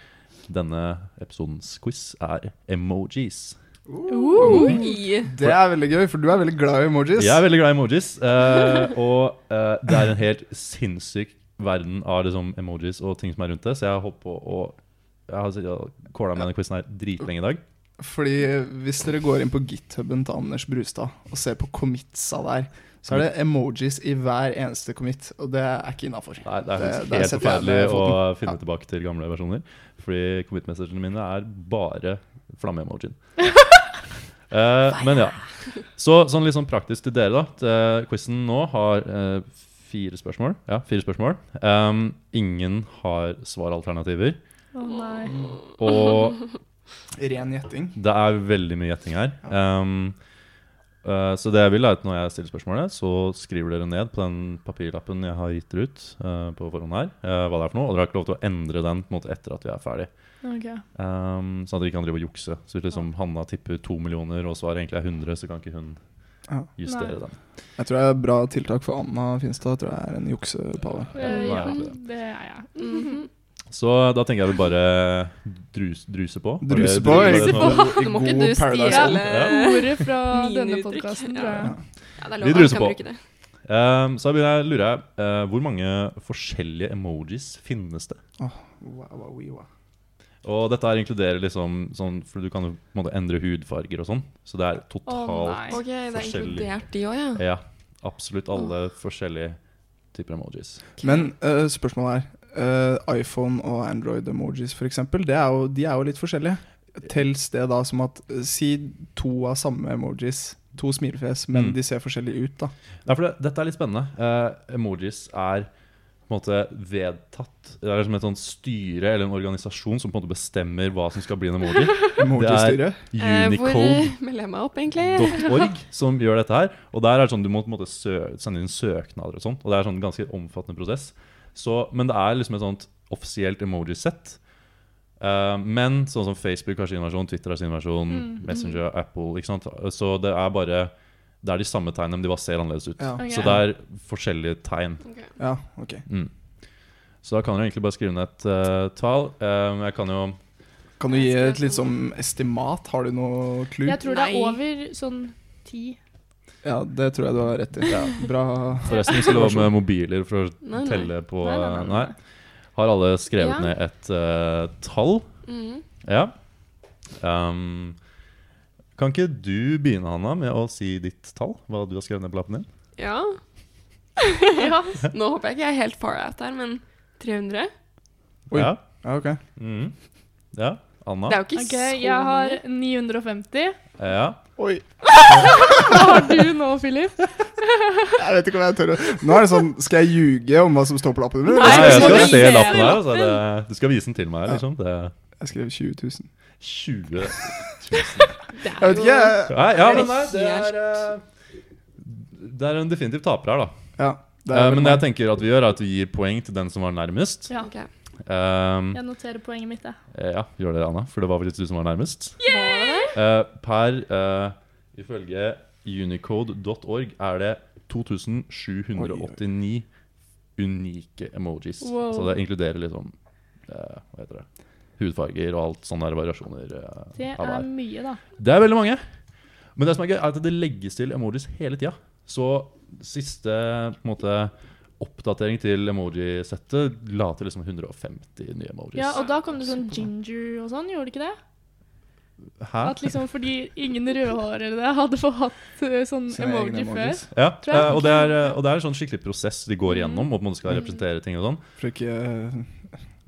[SPEAKER 4] denne episodens quiz er emojis.
[SPEAKER 5] Oi.
[SPEAKER 3] Det er veldig gøy, for du er veldig glad i emojis.
[SPEAKER 4] Jeg er veldig glad i emojis. eh, og eh, det er en helt sinnssyk verden av liksom, emojis og ting som er rundt det. Så jeg har holdt på å Jeg har kåla med denne quizen her dritlenge i dag.
[SPEAKER 3] Fordi hvis dere går inn på githuben til Anders Brustad og ser på commitsa der, så er det emojis i hver eneste commit, og det er ikke innafor.
[SPEAKER 4] Det er
[SPEAKER 3] Det-
[SPEAKER 4] helt forferdelig å finne
[SPEAKER 3] Ja.
[SPEAKER 4] tilbake til gamle versjoner. Fordi commit-messagene mine er bare flamme-emojien. uh, <laughs> men ja. Så sånn litt sånn praktisk til dere, da. Uh, quizen nå har uh, fire spørsmål. Ja, fire spørsmål. Um, ingen har svaralternativer.
[SPEAKER 6] Å nei.
[SPEAKER 4] Og <laughs>
[SPEAKER 3] Ren gjetting.
[SPEAKER 4] det er veldig mye gjetting her. Um, eh, så det jeg vil er at når jeg stiller spørsmålet, så skriver dere ned på den papirlappen jeg har gitt dere ut uh, på forhånd her, uh, hva det er for noe. Og dere har ikke lov til å endre den på en måte etter at vi er ferdig.
[SPEAKER 6] Okay.
[SPEAKER 4] Um, sånn at dere ikke kan drive og jukse. Så hvis liksom Hanna tipper to millioner, og svaret egentlig er 100, så kan ikke hun
[SPEAKER 3] Ja.
[SPEAKER 4] justere
[SPEAKER 6] Nei.
[SPEAKER 4] den.
[SPEAKER 3] Jeg tror det er bra tiltak for Anna Finstad. Jeg tror jeg er en juksepave.
[SPEAKER 6] Ja, det er jeg.
[SPEAKER 5] Mhm.
[SPEAKER 4] Så da tenker jeg vi bare drus, druse på.
[SPEAKER 3] Druse på i
[SPEAKER 4] som
[SPEAKER 5] Nå må ikke du stjele
[SPEAKER 6] Ordet fra denne podkasten, tror jeg.
[SPEAKER 5] Ja, det er
[SPEAKER 4] Vi druser på. Um, så begynner jeg, lurer jeg uh, Hvor mange forskjellige emojis finnes det?
[SPEAKER 3] Wow, wow, wow.
[SPEAKER 4] Og dette her inkluderer liksom sånn For du kan jo på en måte endre hudfarger og sånn. Så det er totalt
[SPEAKER 6] nei.
[SPEAKER 5] Ok, det er
[SPEAKER 4] Forskjellig.
[SPEAKER 5] inkludert de også, ja.
[SPEAKER 4] Ja, absolutt alle forskjellige typer emojis.
[SPEAKER 3] Men uh, spørsmålet er eh, iPhone og Android-emojis det er jo, de er jo litt forskjellige. Tels det da som at eh, Si to av samme emojis, to smilefjes, men
[SPEAKER 4] Mm.
[SPEAKER 3] de ser forskjellige ut, da.
[SPEAKER 4] For det, dette er litt spennende. Uh, emojis er på en måte vedtatt. Det er som et sånt styre eller en organisasjon som på en måte bestemmer hva som skal bli en emoji. <laughs>
[SPEAKER 3] Emoji-styret.
[SPEAKER 5] Eh, hvor
[SPEAKER 4] Unicode.
[SPEAKER 5] eh, melder jeg meg opp, egentlig? <laughs>
[SPEAKER 4] .org som gjør dette her. Og der er det sånn Du må på en måte sende inn søknader og sånn. Og det er sånn ganske omfattende prosess. Så, men det er liksom et sånt offisielt emoji-sett. Uh, men sånn som Facebook har sin versjon, Twitter har sin versjon,
[SPEAKER 6] Mm.
[SPEAKER 4] Messenger, Apple ikke sant? Så det er bare Det er de samme tegnene, men de bare ser annerledes ut.
[SPEAKER 3] Ja.
[SPEAKER 6] Okay.
[SPEAKER 4] Så det er forskjellige tegn.
[SPEAKER 5] Okay.
[SPEAKER 3] ja, ok.
[SPEAKER 4] Mm. Så da kan du egentlig bare skrive ned et uh, tall. Uh, jeg kan jo
[SPEAKER 3] Kan du gi et litt sånn estimat? Har du noe clue?
[SPEAKER 6] Jeg tror det er over sånn ti.
[SPEAKER 3] Ja, det tror jeg du har rett i. Ja, bra.
[SPEAKER 4] Forresten så lå med mobiler for å
[SPEAKER 5] Nei, nei.
[SPEAKER 4] telle på
[SPEAKER 6] Nei, nei, nei.
[SPEAKER 4] Har alle skrevet
[SPEAKER 5] Ja.
[SPEAKER 4] ned et uh, tall?
[SPEAKER 5] Mhm.
[SPEAKER 4] Ja. Um, kan ikke du begynne, Hanna, med å si ditt tall? Hva du har skrevet ned på lappen din?
[SPEAKER 5] Ja. <laughs>
[SPEAKER 6] Ja.
[SPEAKER 5] Nå håper jeg ikke jeg er helt far out her, men 300?
[SPEAKER 3] Oi.
[SPEAKER 4] Ja.
[SPEAKER 3] Ja, ok.
[SPEAKER 4] Mm. ja. Anna?
[SPEAKER 5] Det er jo ikke
[SPEAKER 6] Ok,
[SPEAKER 5] så
[SPEAKER 6] jeg har
[SPEAKER 5] mye.
[SPEAKER 6] 950.
[SPEAKER 4] Ja.
[SPEAKER 3] Oi.
[SPEAKER 6] Hva har du nå, Philip?
[SPEAKER 3] Jeg vet ikke om jeg tør å Nå er det sånn Skal jeg ljuge om hva som står på lappen? eller?
[SPEAKER 6] Nei,
[SPEAKER 4] Nei, jeg skal se lappen her.
[SPEAKER 6] lappen.
[SPEAKER 4] Altså. Det, du skal vise den til meg, liksom. Det
[SPEAKER 3] Jeg skrev 20 000.
[SPEAKER 4] 20 000.
[SPEAKER 5] Det er
[SPEAKER 3] Jeg vet ikke, jeg.
[SPEAKER 4] Nei, ja, men nei, det er eh, Det er en definitiv taper her, da.
[SPEAKER 3] Ja, det
[SPEAKER 4] Eh,
[SPEAKER 3] er
[SPEAKER 4] men det jeg tenker at vi gjør, er at vi gir poeng til den som var nærmest.
[SPEAKER 6] Ja.
[SPEAKER 5] Ok.
[SPEAKER 4] Um,
[SPEAKER 6] Jeg noterer poenget mitt, jeg.
[SPEAKER 4] ja, gjør det, Anna, for det var faktisk du som var nærmest. Eh, per uh, Ifølge unicode.org er det 2789 unike emojis.
[SPEAKER 6] Wow.
[SPEAKER 4] Så det inkluderer liksom uh, Hva heter det hudfarger og alt sånne variasjoner. eh,
[SPEAKER 6] Det er mye, da.
[SPEAKER 4] det er veldig mange. Men det som er gøy, er at det legges til emojis hele tida. Så siste på en måte oppdatering til emoji-settet la til liksom 150 nye emojis.
[SPEAKER 6] Ja, og da kom det sånn ginger og sånn, gjorde det ikke det?
[SPEAKER 4] Hæ?
[SPEAKER 6] At liksom fordi ingen rødhårede hadde fått hatt eh, sånn
[SPEAKER 3] Sine
[SPEAKER 6] emoji før.
[SPEAKER 4] Ja,
[SPEAKER 6] Tror jeg.
[SPEAKER 4] eh, og det, er, eh, og det er sånn skikkelig prosess de går
[SPEAKER 6] Mm.
[SPEAKER 4] igjennom, og på en måte skal representere ting og sånn.
[SPEAKER 3] For ikke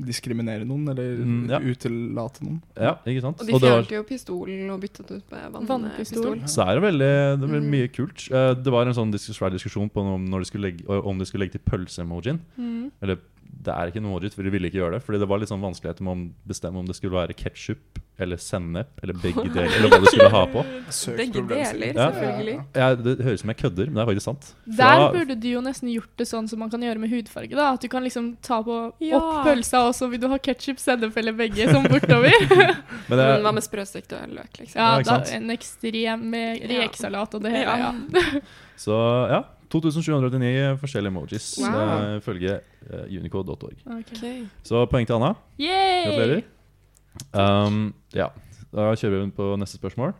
[SPEAKER 3] diskriminere noen, eller
[SPEAKER 4] Mm, ja.
[SPEAKER 3] utelate noen.
[SPEAKER 4] Ja, ikke sant?
[SPEAKER 5] Og de fjernte jo pistolen og byttet ut med vann-
[SPEAKER 6] Vannpistol.
[SPEAKER 5] pistol.
[SPEAKER 4] Så er det veldig, det er veldig
[SPEAKER 5] Mm.
[SPEAKER 4] mye kult. Eh, Det var en sånn svær diskusjon på om, når de skulle legge, om de skulle legge til pølse-emojien.
[SPEAKER 6] Mm.
[SPEAKER 4] Eller det er ikke noe emoji, for de ville ikke gjøre det. Fordi det var litt sånn vanskeligheter med å bestemme om det skulle være ketsjup eller sennep eller begge <laughs> deler. Eller hva du skulle ha på. <laughs>
[SPEAKER 5] Begge deler, selvfølgelig.
[SPEAKER 4] Ja, det høres ut som jeg kødder, men det er faktisk sant.
[SPEAKER 6] Der burde du jo nesten gjort det sånn som man kan gjøre med hudfarge. da At du kan liksom ta på
[SPEAKER 5] Ja.
[SPEAKER 6] opp pølsa, og så vil du ha ketsjup, sennep eller begge sånn bortover. <laughs>
[SPEAKER 4] Men
[SPEAKER 5] Men
[SPEAKER 4] det,
[SPEAKER 5] hva med sprøstekt og løk, liksom?
[SPEAKER 6] Ja,
[SPEAKER 4] Ja,
[SPEAKER 6] da, en ekstrem med rekesalat og det hele.
[SPEAKER 5] Ja.
[SPEAKER 6] Ja.
[SPEAKER 4] så ja. 2789 forskjellige emojis
[SPEAKER 5] Wow.
[SPEAKER 4] eh, ifølge uh, unicode.org.
[SPEAKER 6] Ok.
[SPEAKER 5] Ok.
[SPEAKER 4] Så poeng til Anna. Gratulerer. Um, ja, da kjører vi på neste spørsmål.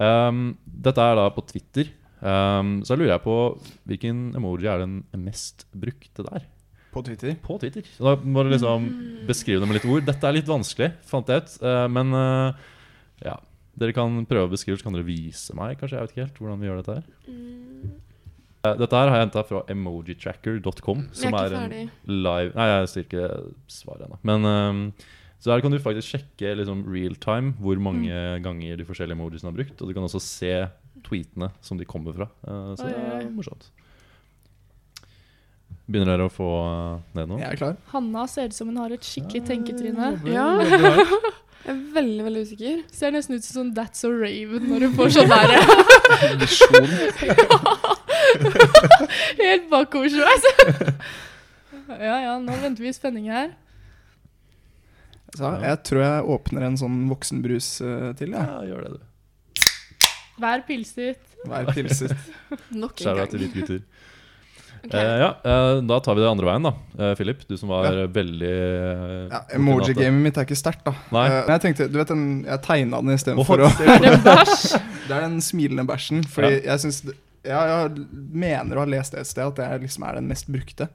[SPEAKER 4] Um, dette er da på Twitter. Um, så lurer jeg på hvilken emoji er den mest brukte der?
[SPEAKER 3] På Twitter.
[SPEAKER 4] På Twitter. Så da må du liksom beskrive det med litt ord. Dette er litt vanskelig, fant jeg ut. Uh, men uh, ja, dere kan prøve å beskrive, så kan dere vise meg. Kanskje, jeg vet ikke helt hvordan vi gjør dette her. Uh, dette her har jeg henta fra emojitracker.com, Som
[SPEAKER 5] er
[SPEAKER 4] er en live Nei, jeg sier ikke svaret ennå. Men um, så her kan du faktisk sjekke liksom real time hvor mange ganger de forskjellige emojisene har brukt. Og du kan også se tweetene som de kommer fra. Uh, så
[SPEAKER 6] Oi,
[SPEAKER 4] det er
[SPEAKER 6] oi.
[SPEAKER 4] morsomt. Begynner dere å få uh, ned noe?
[SPEAKER 3] Jeg er klar.
[SPEAKER 6] Hanna ser ut som hun har et skikkelig tenketryne.
[SPEAKER 5] Ja. <laughs> Jeg er veldig, veldig usikker.
[SPEAKER 6] Ser nesten ut som sånn That's a Raven når hun får sånn <laughs> der
[SPEAKER 3] Visjon. <laughs> <laughs>
[SPEAKER 6] helt bakoversveis. <laughs> ja ja, nå venter vi i spenning her.
[SPEAKER 3] Så jeg tror jeg åpner en sånn voksenbrus uh, til. Ja.
[SPEAKER 4] Ja, gjør det, du.
[SPEAKER 6] Vær pilset.
[SPEAKER 3] Vær pilset. <laughs>
[SPEAKER 5] Nok en gang.
[SPEAKER 4] til hvite gutter.
[SPEAKER 5] Okay.
[SPEAKER 4] Eh, ja, eh, da tar vi det andre veien, da. Eh, Philip, du som var
[SPEAKER 3] Ja.
[SPEAKER 4] veldig eh,
[SPEAKER 3] Ja, Emoji-gamet mitt er ikke sterkt, da.
[SPEAKER 4] Nei.
[SPEAKER 3] Eh, men jeg tenkte, du vet den, jeg tegna den istedenfor å
[SPEAKER 6] det
[SPEAKER 3] er den smilende bæsjen. Fordi jeg syns ja, Jeg mener å ha lest det et sted at det liksom er den mest brukte.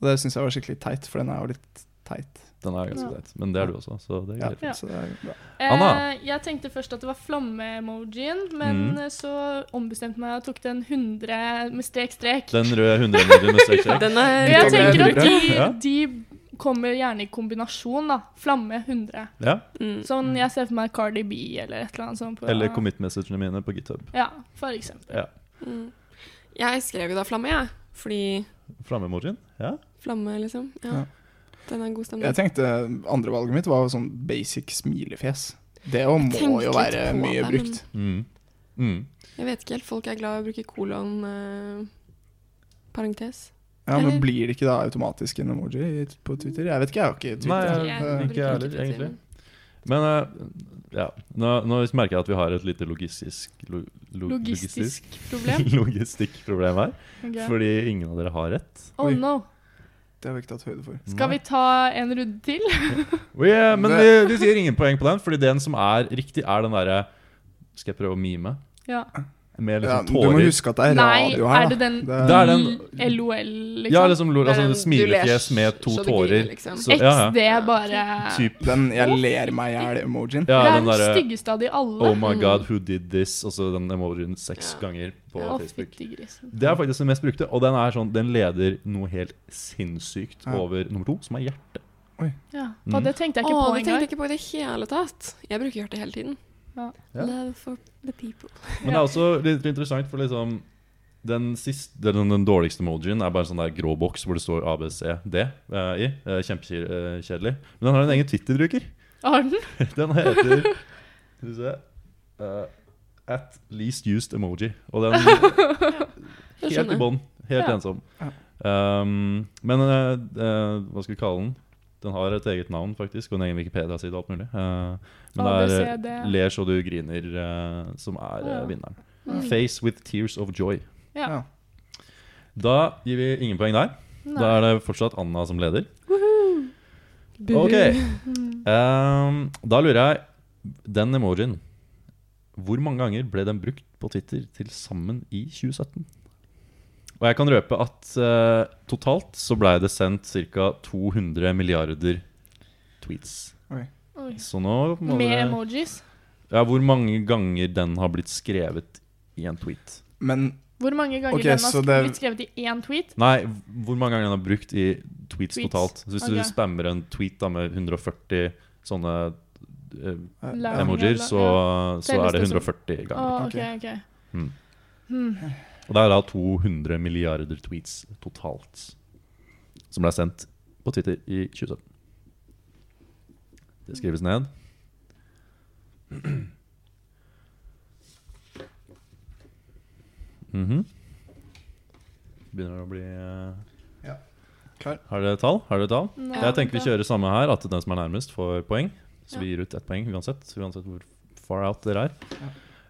[SPEAKER 3] Og det syns jeg var skikkelig teit, for den er jo litt teit.
[SPEAKER 4] Den er ganske
[SPEAKER 6] Ja.
[SPEAKER 4] teit, Men det er du også, så det er
[SPEAKER 3] Ja,
[SPEAKER 4] greit.
[SPEAKER 6] Ja.
[SPEAKER 3] Ja. bra.
[SPEAKER 4] Anna?
[SPEAKER 6] Eh, jeg tenkte først at det var flamme-emojien, men
[SPEAKER 4] Mm.
[SPEAKER 6] eh, så ombestemte meg og tok den 100 med strek-strek.
[SPEAKER 4] Den røde 100-emojien med strek-strek. <laughs>
[SPEAKER 5] Den er
[SPEAKER 6] jeg tenker at de, de kommer gjerne i kombinasjon, da. Flamme 100.
[SPEAKER 4] Ja.
[SPEAKER 5] mm.
[SPEAKER 6] Sånn jeg ser for meg Cardi B eller et eller annet sånt. På,
[SPEAKER 4] Eller commit-messagene mine på GitHub.
[SPEAKER 6] Ja, for eksempel.
[SPEAKER 4] Ja.
[SPEAKER 5] Mm. Jeg skrev jo da flamme, jeg. Fordi
[SPEAKER 4] Flamme-emojien? Ja.
[SPEAKER 5] flamme, liksom. Ja.
[SPEAKER 3] Ja.
[SPEAKER 5] Den er god stemning.
[SPEAKER 3] Jeg tenkte andrevalget mitt var sånn basic smilefjes. Det jo må jo være mye
[SPEAKER 5] det,
[SPEAKER 3] brukt.
[SPEAKER 4] Mm. Mm.
[SPEAKER 5] Jeg vet ikke helt. Folk er glad i å bruke kolon eh, parentes.
[SPEAKER 3] Ja, Men blir det ikke da automatisk en emoji på Twitter? Jeg vet ikke, jeg har ikke Twitter.
[SPEAKER 4] Nei, jeg,
[SPEAKER 3] jeg-
[SPEAKER 4] ikke jeg heller, egentlig. Men eh, ja, nå, nå merker jeg at vi har et lite logistisk lo, lo,
[SPEAKER 6] Logistisk problem. <laughs>
[SPEAKER 4] logistikkproblem her.
[SPEAKER 6] Okay.
[SPEAKER 4] Fordi ingen av dere har rett.
[SPEAKER 6] Oh
[SPEAKER 3] Oi.
[SPEAKER 6] no.
[SPEAKER 3] Det har vi ikke tatt høyde for.
[SPEAKER 6] Skal vi ta en runde til? <laughs>
[SPEAKER 4] Vi, eh, men vi,
[SPEAKER 3] Det-
[SPEAKER 4] vi sier ingen poeng på den, fordi den som er riktig, er den derre Skal jeg prøve å mime?
[SPEAKER 6] Ja.
[SPEAKER 4] Med
[SPEAKER 3] Ja,
[SPEAKER 4] tårer.
[SPEAKER 3] du må huske at det er radio her,
[SPEAKER 6] er
[SPEAKER 3] da.
[SPEAKER 6] det den
[SPEAKER 3] Det
[SPEAKER 4] Det er den-
[SPEAKER 6] LOL, liksom?
[SPEAKER 4] Ja, liksom
[SPEAKER 5] er
[SPEAKER 4] altså, smilefjes med to
[SPEAKER 5] så
[SPEAKER 4] tårer.
[SPEAKER 5] liksom.
[SPEAKER 4] Så, ja, ja.
[SPEAKER 6] XD bare
[SPEAKER 4] Typ,
[SPEAKER 3] Den 'jeg ler meg i hjel'-emojien.
[SPEAKER 4] ja,
[SPEAKER 6] Det er
[SPEAKER 4] den
[SPEAKER 6] den styggeste av de alle.
[SPEAKER 4] Oh my
[SPEAKER 5] Mm.
[SPEAKER 4] god, who did this? Og så den emojien seks
[SPEAKER 5] Ja.
[SPEAKER 4] ganger på Facebook. Det er faktisk den mest brukte, og den er sånn Den leder noe helt sinnssykt
[SPEAKER 3] Ja.
[SPEAKER 4] over nummer to, som er hjerte.
[SPEAKER 6] Ja.
[SPEAKER 4] Mm.
[SPEAKER 6] Og det tenkte jeg ikke
[SPEAKER 5] Åh,
[SPEAKER 6] på
[SPEAKER 5] det tenkte jeg ikke på i det hele tatt. Jeg bruker hjertet hele tiden.
[SPEAKER 6] Ja.
[SPEAKER 5] Love for the people.
[SPEAKER 4] Men det er også litt interessant, for liksom den, siste, den, den dårligste emojien er bare en sånn der grå boks hvor det står ABCD eh, i. Eh, Kjempekjedelig. Men den har en egen Twitter-bruker.
[SPEAKER 6] Har den? <laughs>
[SPEAKER 4] Den heter Skal vi se uh, At least used emoji. Og den <laughs> helt i bånn. Helt
[SPEAKER 6] Ja.
[SPEAKER 4] ensom. Um, men uh, eh, hva skal vi kalle den? Den har et eget navn, faktisk, og en egen Wikipedia-side og alt mulig. Eh, men det er Ler så du griner eh, som er eh, vinneren.
[SPEAKER 6] Mm.
[SPEAKER 4] Face with tears of joy.
[SPEAKER 6] Ja.
[SPEAKER 3] Ja.
[SPEAKER 4] Da gir vi ingen poeng der.
[SPEAKER 6] Nei.
[SPEAKER 4] Da er det fortsatt Anna som leder. Ok,
[SPEAKER 6] Mm. <laughs>
[SPEAKER 4] um, Da lurer jeg Den emojien Hvor mange ganger ble den brukt på Twitter til sammen i 2017? Og jeg kan røpe at uh, totalt så blei det sendt ca. 200 milliarder tweets.
[SPEAKER 6] Oi.
[SPEAKER 4] Så nå må
[SPEAKER 6] Med
[SPEAKER 4] det...
[SPEAKER 6] emojis.
[SPEAKER 4] Ja, hvor mange ganger den har blitt skrevet i en tweet?
[SPEAKER 3] Men
[SPEAKER 6] Hvor mange ganger
[SPEAKER 3] okay,
[SPEAKER 6] den har
[SPEAKER 3] det-
[SPEAKER 6] blitt skrevet i én tweet?
[SPEAKER 4] Nei, hvor mange ganger den har brukt i tweets,
[SPEAKER 6] Tweets.
[SPEAKER 4] totalt. Så hvis
[SPEAKER 6] okay.
[SPEAKER 4] du spammer en tweet da med 140 sånne
[SPEAKER 6] uh,
[SPEAKER 4] emojier,
[SPEAKER 6] eller-
[SPEAKER 4] så, så er det
[SPEAKER 6] det
[SPEAKER 4] 140 ganger.
[SPEAKER 6] Oh,
[SPEAKER 3] Ok.
[SPEAKER 6] ok, ok.
[SPEAKER 4] Mm.
[SPEAKER 6] Hmm.
[SPEAKER 4] Og det er da 200 milliarder tweets totalt som ble sendt på Twitter i 2017. Det skrives ned. Mhm. Begynner å bli eh,
[SPEAKER 3] Ja. Klar.
[SPEAKER 4] Har dere tall? Har dere tall?
[SPEAKER 6] Nei,
[SPEAKER 4] Jeg tenker vi kjører samme her, at den som er nærmest, får poeng. Så
[SPEAKER 6] Ja.
[SPEAKER 4] vi gir ut ett poeng uansett, uansett hvor far out dere er.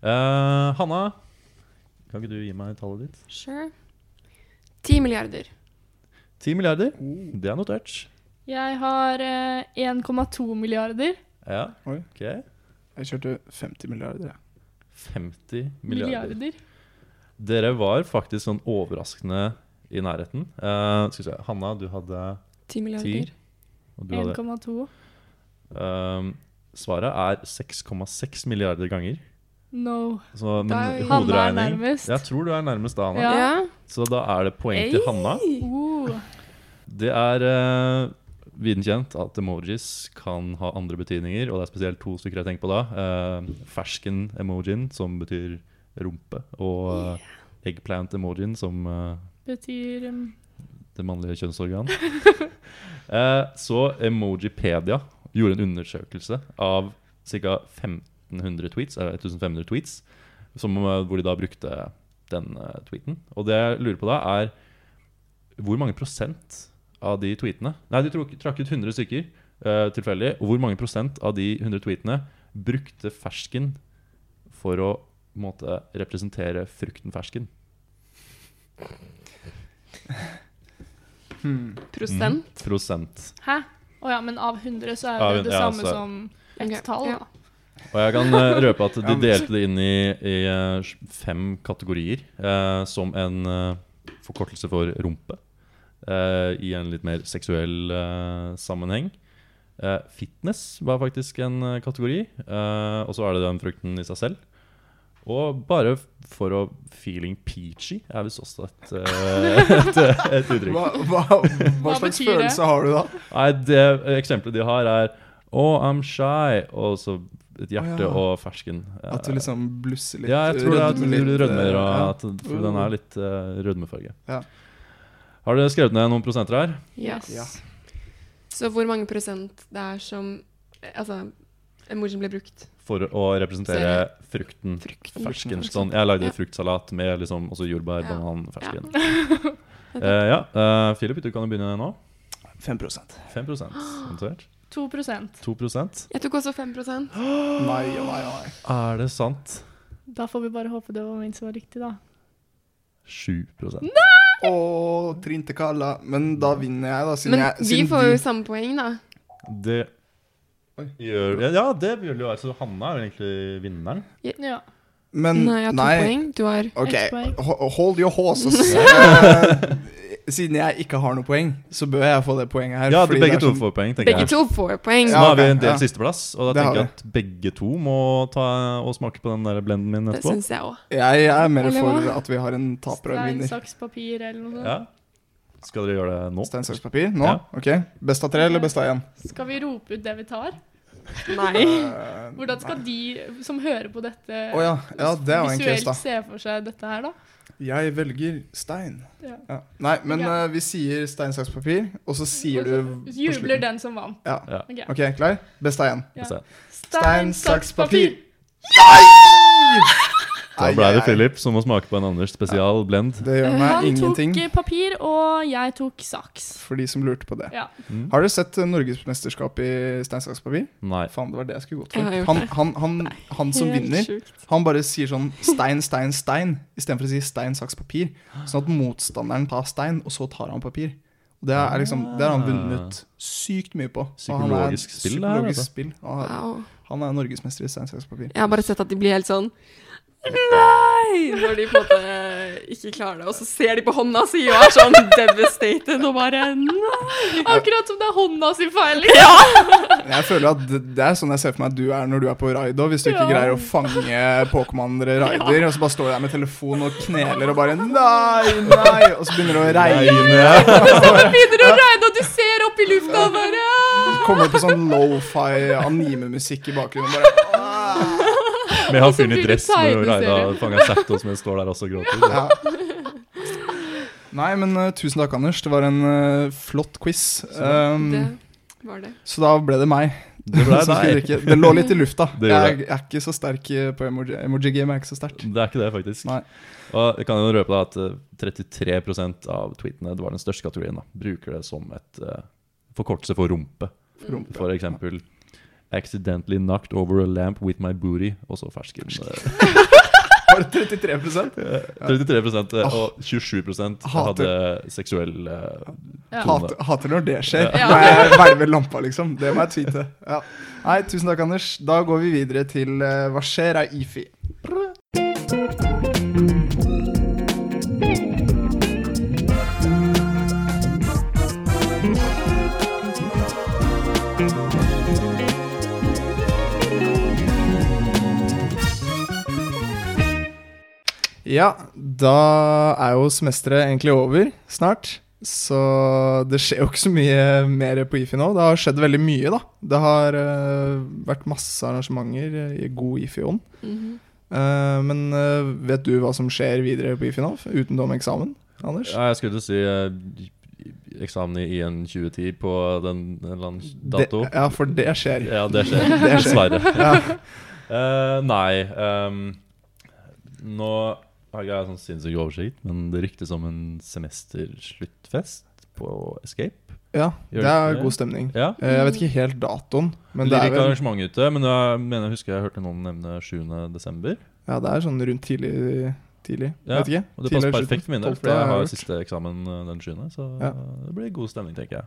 [SPEAKER 4] Eh, Hanna, kan ikke du gi meg tallet ditt?
[SPEAKER 5] Sure. 10 milliarder.
[SPEAKER 4] 10 milliarder.
[SPEAKER 3] Oh.
[SPEAKER 4] Det er notert.
[SPEAKER 6] Jeg har eh, 1,2 milliarder.
[SPEAKER 4] Ja,
[SPEAKER 3] Oi.
[SPEAKER 4] ok.
[SPEAKER 3] Jeg kjørte 50 milliarder, jeg.
[SPEAKER 4] 50 milliarder.
[SPEAKER 6] Milliarder.
[SPEAKER 4] Dere var faktisk sånn overraskende i nærheten. Eh, skal vi se, Hanna, du hadde
[SPEAKER 5] 10 milliarder.
[SPEAKER 4] 10. Og du hadde
[SPEAKER 6] 1,2.
[SPEAKER 4] Ehm, Svaret er 6,6 milliarder ganger.
[SPEAKER 6] No.
[SPEAKER 4] Så, men
[SPEAKER 5] Da er
[SPEAKER 6] Hanna er nærmest.
[SPEAKER 4] Jeg tror du er nærmest da, Hanna.
[SPEAKER 6] Ja.
[SPEAKER 4] Så da er det poeng til Hanna.
[SPEAKER 6] Uh.
[SPEAKER 4] Det er uh, viden kjent at emojis kan ha andre betydninger, og det er spesielt to stykker jeg tenker på da. Uh, Fersken-emojien, som betyr rumpe, og uh, eggplant-emojien, som uh,
[SPEAKER 6] Betyr um,
[SPEAKER 4] det mannlige kjønnsorgan. <laughs> Eh, så Emojipedia gjorde en undersøkelse av ca. 1500 tweets, eller 1500 tweets, som, eh, hvor de da brukte den eh, tweeten. Og det jeg lurer på da, er hvor mange prosent av de tweetene Nei, de trakk, ut 100 stykker uh, tilfeldig. Og hvor mange prosent av de 100 tweetene brukte fersken for å måte representere frukten fersken?
[SPEAKER 3] Hmm.
[SPEAKER 5] Prosent.
[SPEAKER 4] Mm, Prosent.
[SPEAKER 6] Hæ? Å ja, men av 100 så er det
[SPEAKER 4] ja,
[SPEAKER 6] det
[SPEAKER 4] ja,
[SPEAKER 6] samme
[SPEAKER 4] så-
[SPEAKER 6] som et
[SPEAKER 5] okay.
[SPEAKER 6] tall.
[SPEAKER 5] ja.
[SPEAKER 4] Og jeg kan eh, røpe at de delte det inn i, i eh, fem kategorier eh, som en eh, forkortelse for rumpe. eh, I en litt mer seksuell eh, sammenheng. Eh, fitness var faktisk en kategori. eh, og så er det den frukten i seg selv. Og bare for å feeling peachy er visst også et, <laughs> et, et uttrykk.
[SPEAKER 3] Hva, hva, hva
[SPEAKER 6] Hva
[SPEAKER 3] slags
[SPEAKER 6] betyr det?
[SPEAKER 3] følelse har du da?
[SPEAKER 4] Nei, det eksempelet de har, er Oh, I'm shy. Og så et hjerte
[SPEAKER 3] oh, ja.
[SPEAKER 4] og fersken.
[SPEAKER 3] At du liksom blusser litt?
[SPEAKER 4] Ja, jeg tror det er at
[SPEAKER 3] rødmer
[SPEAKER 4] du
[SPEAKER 3] litt,
[SPEAKER 4] rødmer, og
[SPEAKER 3] ja.
[SPEAKER 4] at, for den er litt uh, rødmefarge.
[SPEAKER 3] Ja.
[SPEAKER 4] Har dere skrevet ned noen prosenter her?
[SPEAKER 5] Yes.
[SPEAKER 3] Ja.
[SPEAKER 5] Så hvor mange prosent det er som eh, Altså, emojien ble brukt?
[SPEAKER 4] For å representere frukten
[SPEAKER 5] Frukten.
[SPEAKER 4] fersken. Sånn, jeg lagde
[SPEAKER 5] Ja.
[SPEAKER 4] fruktsalat med liksom, også jordbær,
[SPEAKER 5] Ja.
[SPEAKER 4] banan, fersken. <laughs>
[SPEAKER 5] Ja.
[SPEAKER 4] uh, ja, Uh, Philip, du kan jo begynne nå.
[SPEAKER 3] 5
[SPEAKER 4] 5 notert.
[SPEAKER 6] 2
[SPEAKER 4] 2
[SPEAKER 5] Jeg tok også 5
[SPEAKER 3] Nei nei nei.
[SPEAKER 4] Er det sant?
[SPEAKER 6] Da får vi bare håpe det var min som var riktig, da.
[SPEAKER 4] 7 Nei!
[SPEAKER 3] Å, Trinn til Kalla. Men da vinner jeg, da. Siden
[SPEAKER 5] Men
[SPEAKER 3] jeg,
[SPEAKER 5] vi
[SPEAKER 3] siden
[SPEAKER 5] får jo samme poeng, da.
[SPEAKER 4] Det
[SPEAKER 3] Oi.
[SPEAKER 4] gjør ja, ja, det vil jo være. Så Hanna er jo egentlig vinneren.
[SPEAKER 6] Ja.
[SPEAKER 3] Men
[SPEAKER 5] Nei, jeg har to poeng. Du har
[SPEAKER 3] OK,
[SPEAKER 6] Ett poeng.
[SPEAKER 3] ho- hold your horses. Eh, <laughs> <laughs> Siden jeg ikke har noe poeng, så bør jeg få det poenget her.
[SPEAKER 4] Ja, du,
[SPEAKER 3] fordi
[SPEAKER 4] begge to
[SPEAKER 3] sånn-
[SPEAKER 4] får poeng, tenker
[SPEAKER 5] Begge
[SPEAKER 4] jeg.
[SPEAKER 5] to får poeng.
[SPEAKER 4] Så
[SPEAKER 3] Ja,
[SPEAKER 4] nå har vi en del
[SPEAKER 3] ja.
[SPEAKER 4] sisteplass, og da
[SPEAKER 3] Det
[SPEAKER 4] tenker jeg at begge to må ta og smake på den der blenden min
[SPEAKER 5] Det
[SPEAKER 4] etterpå.
[SPEAKER 5] syns jeg òg.
[SPEAKER 3] Jeg, jeg er mer for at vi har en taper og en
[SPEAKER 6] Stein, saks, papir eller noe sånt.
[SPEAKER 4] Ja. Skal dere gjøre det nå?
[SPEAKER 3] Stein, saks, papir? Nå?
[SPEAKER 4] Ja.
[SPEAKER 3] OK. Best av tre eller best av én?
[SPEAKER 6] Skal vi rope ut det vi tar?
[SPEAKER 5] Nei.
[SPEAKER 3] Eh,
[SPEAKER 6] Hvordan skal de som hører på dette,
[SPEAKER 3] oh, ja. ja, det
[SPEAKER 6] visuelt
[SPEAKER 3] case,
[SPEAKER 6] se for seg dette her, da?
[SPEAKER 3] Jeg velger stein.
[SPEAKER 6] Ja.
[SPEAKER 3] Ja. Nei, men
[SPEAKER 6] okay.
[SPEAKER 3] uh, vi sier stein, saks, papir, og så sier du
[SPEAKER 6] Jubler den som vant.
[SPEAKER 3] Ja.
[SPEAKER 4] Ja.
[SPEAKER 6] Ok.
[SPEAKER 3] OK, klar? Best av én.
[SPEAKER 6] Ja. Stein, saks, papir.
[SPEAKER 4] Da ble det Philip som må smake på en Anders spesial blend.
[SPEAKER 3] Det gjør meg
[SPEAKER 6] Han
[SPEAKER 3] ingenting,
[SPEAKER 6] tok papir, og jeg tok saks.
[SPEAKER 3] for de som lurte på det.
[SPEAKER 6] Ja.
[SPEAKER 4] Mm.
[SPEAKER 3] Har du sett eh, Norgesmesterskap i stein, saks, papir?
[SPEAKER 4] Nei.
[SPEAKER 3] Faen, det var det jeg skulle gått for. Han, han, han, han som vinner,
[SPEAKER 5] sjukt.
[SPEAKER 3] han bare sier sånn stein, stein, stein, istedenfor å si stein, saks, papir. Sånn at motstanderen tar stein, og så tar han papir. Det er liksom Det har han vunnet sykt mye på. Og er
[SPEAKER 4] Psykologisk spill,
[SPEAKER 3] psykologisk
[SPEAKER 4] altså.
[SPEAKER 3] spill. Og
[SPEAKER 5] Wow.
[SPEAKER 3] Han er norgesmester i stein, saks, papir.
[SPEAKER 5] Jeg har bare sett at de blir helt sånn Nei! Når de på en måte ikke klarer det. Og så ser de på hånda si og er sånn devastated og bare Nei!
[SPEAKER 6] Akkurat som det er hånda si feil. Ja!
[SPEAKER 3] Jeg føler at det det er sånn jeg ser for meg at du er når du er på raid òg. Hvis du ikke
[SPEAKER 6] Ja.
[SPEAKER 3] greier å fange Pokémon-ere raider, og så bare står du der med telefon og kneler og bare Nei, nei! Og så begynner det å regne. <laughs>
[SPEAKER 6] Begynner å regne, og du ser opp i lufta og bare
[SPEAKER 3] Kommer på sånn lofi anime-musikk i bakgrunnen. Bare, ah.
[SPEAKER 6] har funnet
[SPEAKER 4] dress hvor
[SPEAKER 6] tegneserie.
[SPEAKER 4] fanga fanga som jeg står der også og gråter.
[SPEAKER 3] ja. Nei, men uh, tusen takk, Anders. Det var en uh, flott quiz. Um,
[SPEAKER 5] Det var det.
[SPEAKER 3] så da ble det meg.
[SPEAKER 4] Det ble <laughs> deg.
[SPEAKER 3] Det lå litt i lufta. <laughs> Jeg, jeg er ikke så sterk eh, på emoji. Emoji-game er ikke så sterkt.
[SPEAKER 4] Det er ikke det, faktisk.
[SPEAKER 3] Nei.
[SPEAKER 4] Og jeg kan jo røpe deg at eh, 33% av tweetene, det var den største kategorien, da, bruker det som et uh, forkortelse for rumpe.
[SPEAKER 3] Rumpe.
[SPEAKER 4] For eksempel Accidentally knocked over a lamp with my booty. Og så fersken. <laughs> Var
[SPEAKER 3] Bare 33%
[SPEAKER 4] 33 eh, og 27 hadde seksuell eh,
[SPEAKER 6] Ja.
[SPEAKER 3] Hater, hater når det skjer.
[SPEAKER 6] Ja.
[SPEAKER 3] Når jeg verver lampa, liksom. Det må jeg tweete. Ja. Nei, tusen takk, Anders. Da går vi videre til eh, Hva skjer av IFI. Ja, da er jo semesteret egentlig over snart. Så det skjer jo ikke så mye mer på IFI nå. Det har skjedd veldig mye, da. Det har uh, vært masse arrangementer i god IFI-ånd.
[SPEAKER 5] Mm
[SPEAKER 3] -hmm. uh, men uh, vet du hva som skjer videre på IFI nå, utenom eksamen? Anders?
[SPEAKER 4] Ja, jeg skulle si eh, eksamen i IN 2010 på den en eller annen
[SPEAKER 3] Det,
[SPEAKER 4] dato.
[SPEAKER 3] ja, for det skjer.
[SPEAKER 4] Ja, det skjer. <laughs> Dessverre.
[SPEAKER 3] Ja. <laughs>
[SPEAKER 4] Eh, nei um, Nå har ikke sånn sinnssyk oversikt, men det ryktes om en semestersluttfest på Escape.
[SPEAKER 3] ja, det er god stemning.
[SPEAKER 4] Ja.
[SPEAKER 3] Eh, Jeg vet ikke helt datoen, men det er
[SPEAKER 4] ikke
[SPEAKER 3] vel
[SPEAKER 4] arrangement ute, men jeg mener jeg husker jeg hørte noen nevne 7. desember.
[SPEAKER 3] Ja, det er sånn rundt tidlig. tidlig.
[SPEAKER 4] Ja,
[SPEAKER 3] Vet ikke.
[SPEAKER 4] Og det passer perfekt for min del, for jeg
[SPEAKER 3] har
[SPEAKER 4] siste eksamen eh, den 7., så
[SPEAKER 3] Ja.
[SPEAKER 4] det blir god stemning, tenker jeg.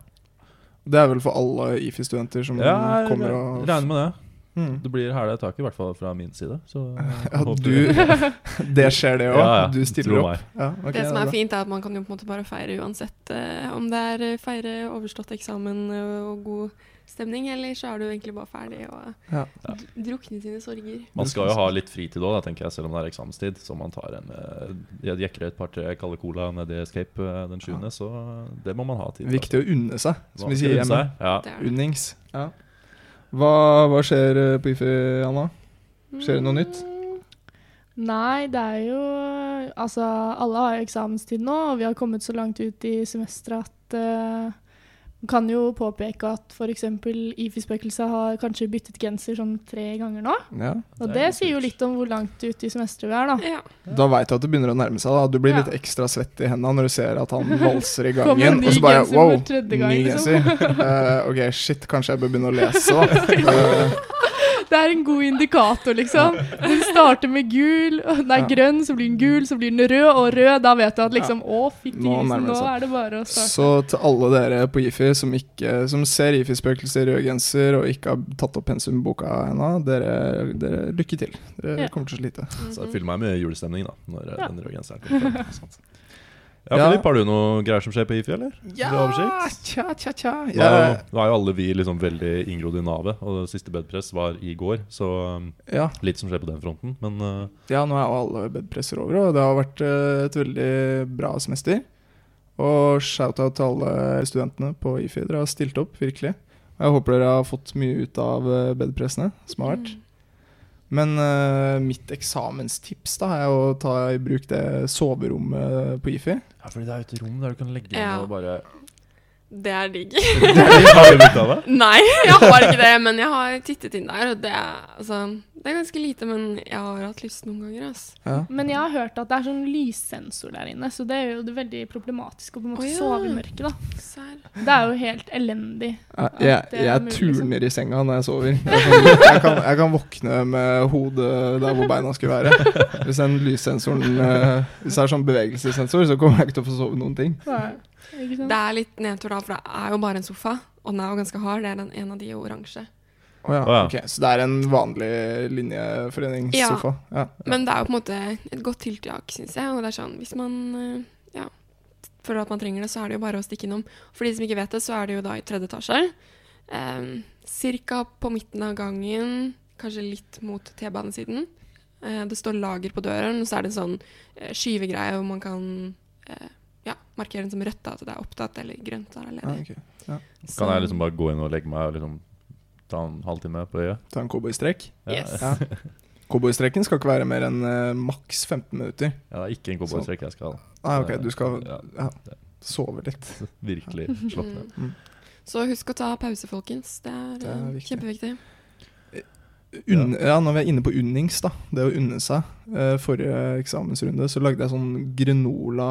[SPEAKER 3] Det er vel for alle IFI-studenter som kommer og
[SPEAKER 4] regner med det.
[SPEAKER 3] Mm.
[SPEAKER 4] Det blir hæla i taket, i hvert fall fra min side. Så <laughs>
[SPEAKER 3] Ja, du <laughs> <laughs> Det skjer, det òg.
[SPEAKER 4] Ja, ja,
[SPEAKER 3] Du stiller opp.
[SPEAKER 4] meg.
[SPEAKER 3] Ja, ok,
[SPEAKER 5] det som
[SPEAKER 3] er
[SPEAKER 5] er fint, er at man kan jo på en måte bare feire uansett. Uh, om det er eh, feire overstått eksamen eh, og god stemning, eller så er du egentlig bare ferdig og
[SPEAKER 3] Ja.
[SPEAKER 5] drukne sine sorger.
[SPEAKER 4] Man skal jo ha litt fritid òg, tenker jeg, selv om det er eksamenstid. Så man tar en Jeg jekker et par-tre kalde cola nedi Escape den 20., så det må man ha tid til.
[SPEAKER 3] Viktig å unne seg, som vi sier hjemme.
[SPEAKER 4] Ja.
[SPEAKER 3] Unnings. Ja. Hva, hva skjer eh, på IFI, Anna? Skjer det noe nytt?
[SPEAKER 6] Mm, Nei, det er jo Altså, alle har jo eksamenstid nå, og vi har kommet så langt ut i semesteret at man kan jo påpeke at f.eks. IFI-spøkelset har kanskje byttet genser sånn tre ganger nå.
[SPEAKER 3] Ja.
[SPEAKER 6] Og
[SPEAKER 4] Det
[SPEAKER 6] det,
[SPEAKER 4] er
[SPEAKER 6] sier jo litt om hvor langt ute i semesteret vi er, da.
[SPEAKER 5] Ja.
[SPEAKER 3] Da veit du at det begynner å nærme seg. da Du blir
[SPEAKER 6] Ja.
[SPEAKER 3] litt ekstra svett i hendene når du ser at han <laughs> valser i gangen. Og så bare wow,
[SPEAKER 6] gang,
[SPEAKER 3] ny
[SPEAKER 6] liksom.
[SPEAKER 3] genser. <laughs> Eh, ok, shit, kanskje jeg bør begynne å lese, da. <laughs>
[SPEAKER 6] Det er en god indikator, liksom. Den starter med gul, og den er
[SPEAKER 3] Ja.
[SPEAKER 6] grønn, så blir den gul, så blir den rød, og rød. Da vet du at liksom Å, fytti grisen, nå er det bare å starte.
[SPEAKER 3] Så til alle dere på IFI som, som ser IFI-spøkelser i rød genser og ikke har tatt opp pensumboka ennå, dere, dere lykke til. Dere
[SPEAKER 6] Ja.
[SPEAKER 3] kommer til å slite.
[SPEAKER 4] Så fyller meg med julestemning da når
[SPEAKER 6] Ja.
[SPEAKER 4] den røde genseren kommer. Ja,
[SPEAKER 3] Ja.
[SPEAKER 4] Philip, har du noe greier som skjer på IFI, eller?
[SPEAKER 3] Ja, tja, tja, tja.
[SPEAKER 4] Nå er, jo, nå er jo alle vi liksom veldig inngrodd i navet, og det siste bedpress var i går, så um,
[SPEAKER 3] ja,
[SPEAKER 4] litt som skjer på den fronten. Men uh,
[SPEAKER 3] ja, nå er jo alle bedpresser over, og det har vært eh, et veldig bra semester. Og shout-out til alle studentene på IFI. Dere har stilt opp, virkelig. Og jeg håper dere har fått mye ut av eh, bedpressene. Smart.
[SPEAKER 5] Mm.
[SPEAKER 3] Men uh, mitt eksamenstips da er å ta i bruk det soverommet på IFI.
[SPEAKER 4] Ja, fordi det er jo et rom der du kan legge inn
[SPEAKER 5] Ja.
[SPEAKER 4] og bare <laughs>
[SPEAKER 5] Det er digg.
[SPEAKER 4] Har du brukt av det? <laughs>
[SPEAKER 5] Nei, jeg har ikke det, men jeg har tittet inn der, og det er, altså, det er ganske lite, men jeg har hatt lyst noen ganger, Altså.
[SPEAKER 3] Ja.
[SPEAKER 6] Men jeg har hørt at det er sånn lyssensor der inne, så det er jo det veldig problematisk å på en måte
[SPEAKER 5] oh, ja.
[SPEAKER 6] sove i mørket. da. Det er jo helt elendig.
[SPEAKER 3] Ja, jeg, jeg
[SPEAKER 6] mulig, liksom.
[SPEAKER 3] turner i senga når jeg sover. Jeg kan, jeg, kan, jeg kan våkne med hodet der hvor beina skulle være. Hvis den lyssensoren eh, Hvis det er sånn bevegelsessensor, så kommer jeg ikke til å få sove noen ting.
[SPEAKER 6] Sant?
[SPEAKER 5] Det er litt nedtur da, for det er jo bare en sofa, og den er jo ganske hard. Det er den, en av de oransje.
[SPEAKER 3] Oh, ja,
[SPEAKER 4] oh, ja.
[SPEAKER 3] ok. Så det er en vanlig linjeforeningssofa? Ja. ja.
[SPEAKER 5] Men det er jo på en måte et godt tiltak, syns jeg. Og det er sånn, hvis man eh, ja, føler at man trenger det, så er det jo bare å stikke innom. For de som ikke vet det, så er det jo da i tredje etasje. Um, cirka på midten av gangen, kanskje litt mot T-banesiden. Uh, det står lager på døren, og så er det en sånn uh, skyvegreie hvor man kan eh, ja, markere den som rødt, da, at det er opptatt, eller grønt. Da, eller
[SPEAKER 3] Ja,
[SPEAKER 5] okay.
[SPEAKER 3] ja.
[SPEAKER 5] Så-
[SPEAKER 4] Kan jeg liksom bare gå inn og legge meg og liksom ta en halvtime på øyet?
[SPEAKER 3] Ta en cowboystrekk?
[SPEAKER 4] Ja,
[SPEAKER 5] Yes.
[SPEAKER 3] Ja. Cowboystrekken skal ikke være mer enn uh, maks 15 minutter.
[SPEAKER 4] Ja, det er ikke en cowboystrekk jeg skal
[SPEAKER 3] Ah, ok, du skal
[SPEAKER 4] Ja.
[SPEAKER 3] ja, sove litt. <laughs>
[SPEAKER 4] virkelig slått ned.
[SPEAKER 5] Mm. Så husk å ta pause, folkens. Det er,
[SPEAKER 3] Det er
[SPEAKER 5] eh,
[SPEAKER 3] viktig.
[SPEAKER 5] kjempeviktig.
[SPEAKER 3] Unn, ja, når vi er inne på unnings, da. Det å unne seg. Uh, forrige eksamensrunde så lagde jeg sånn granola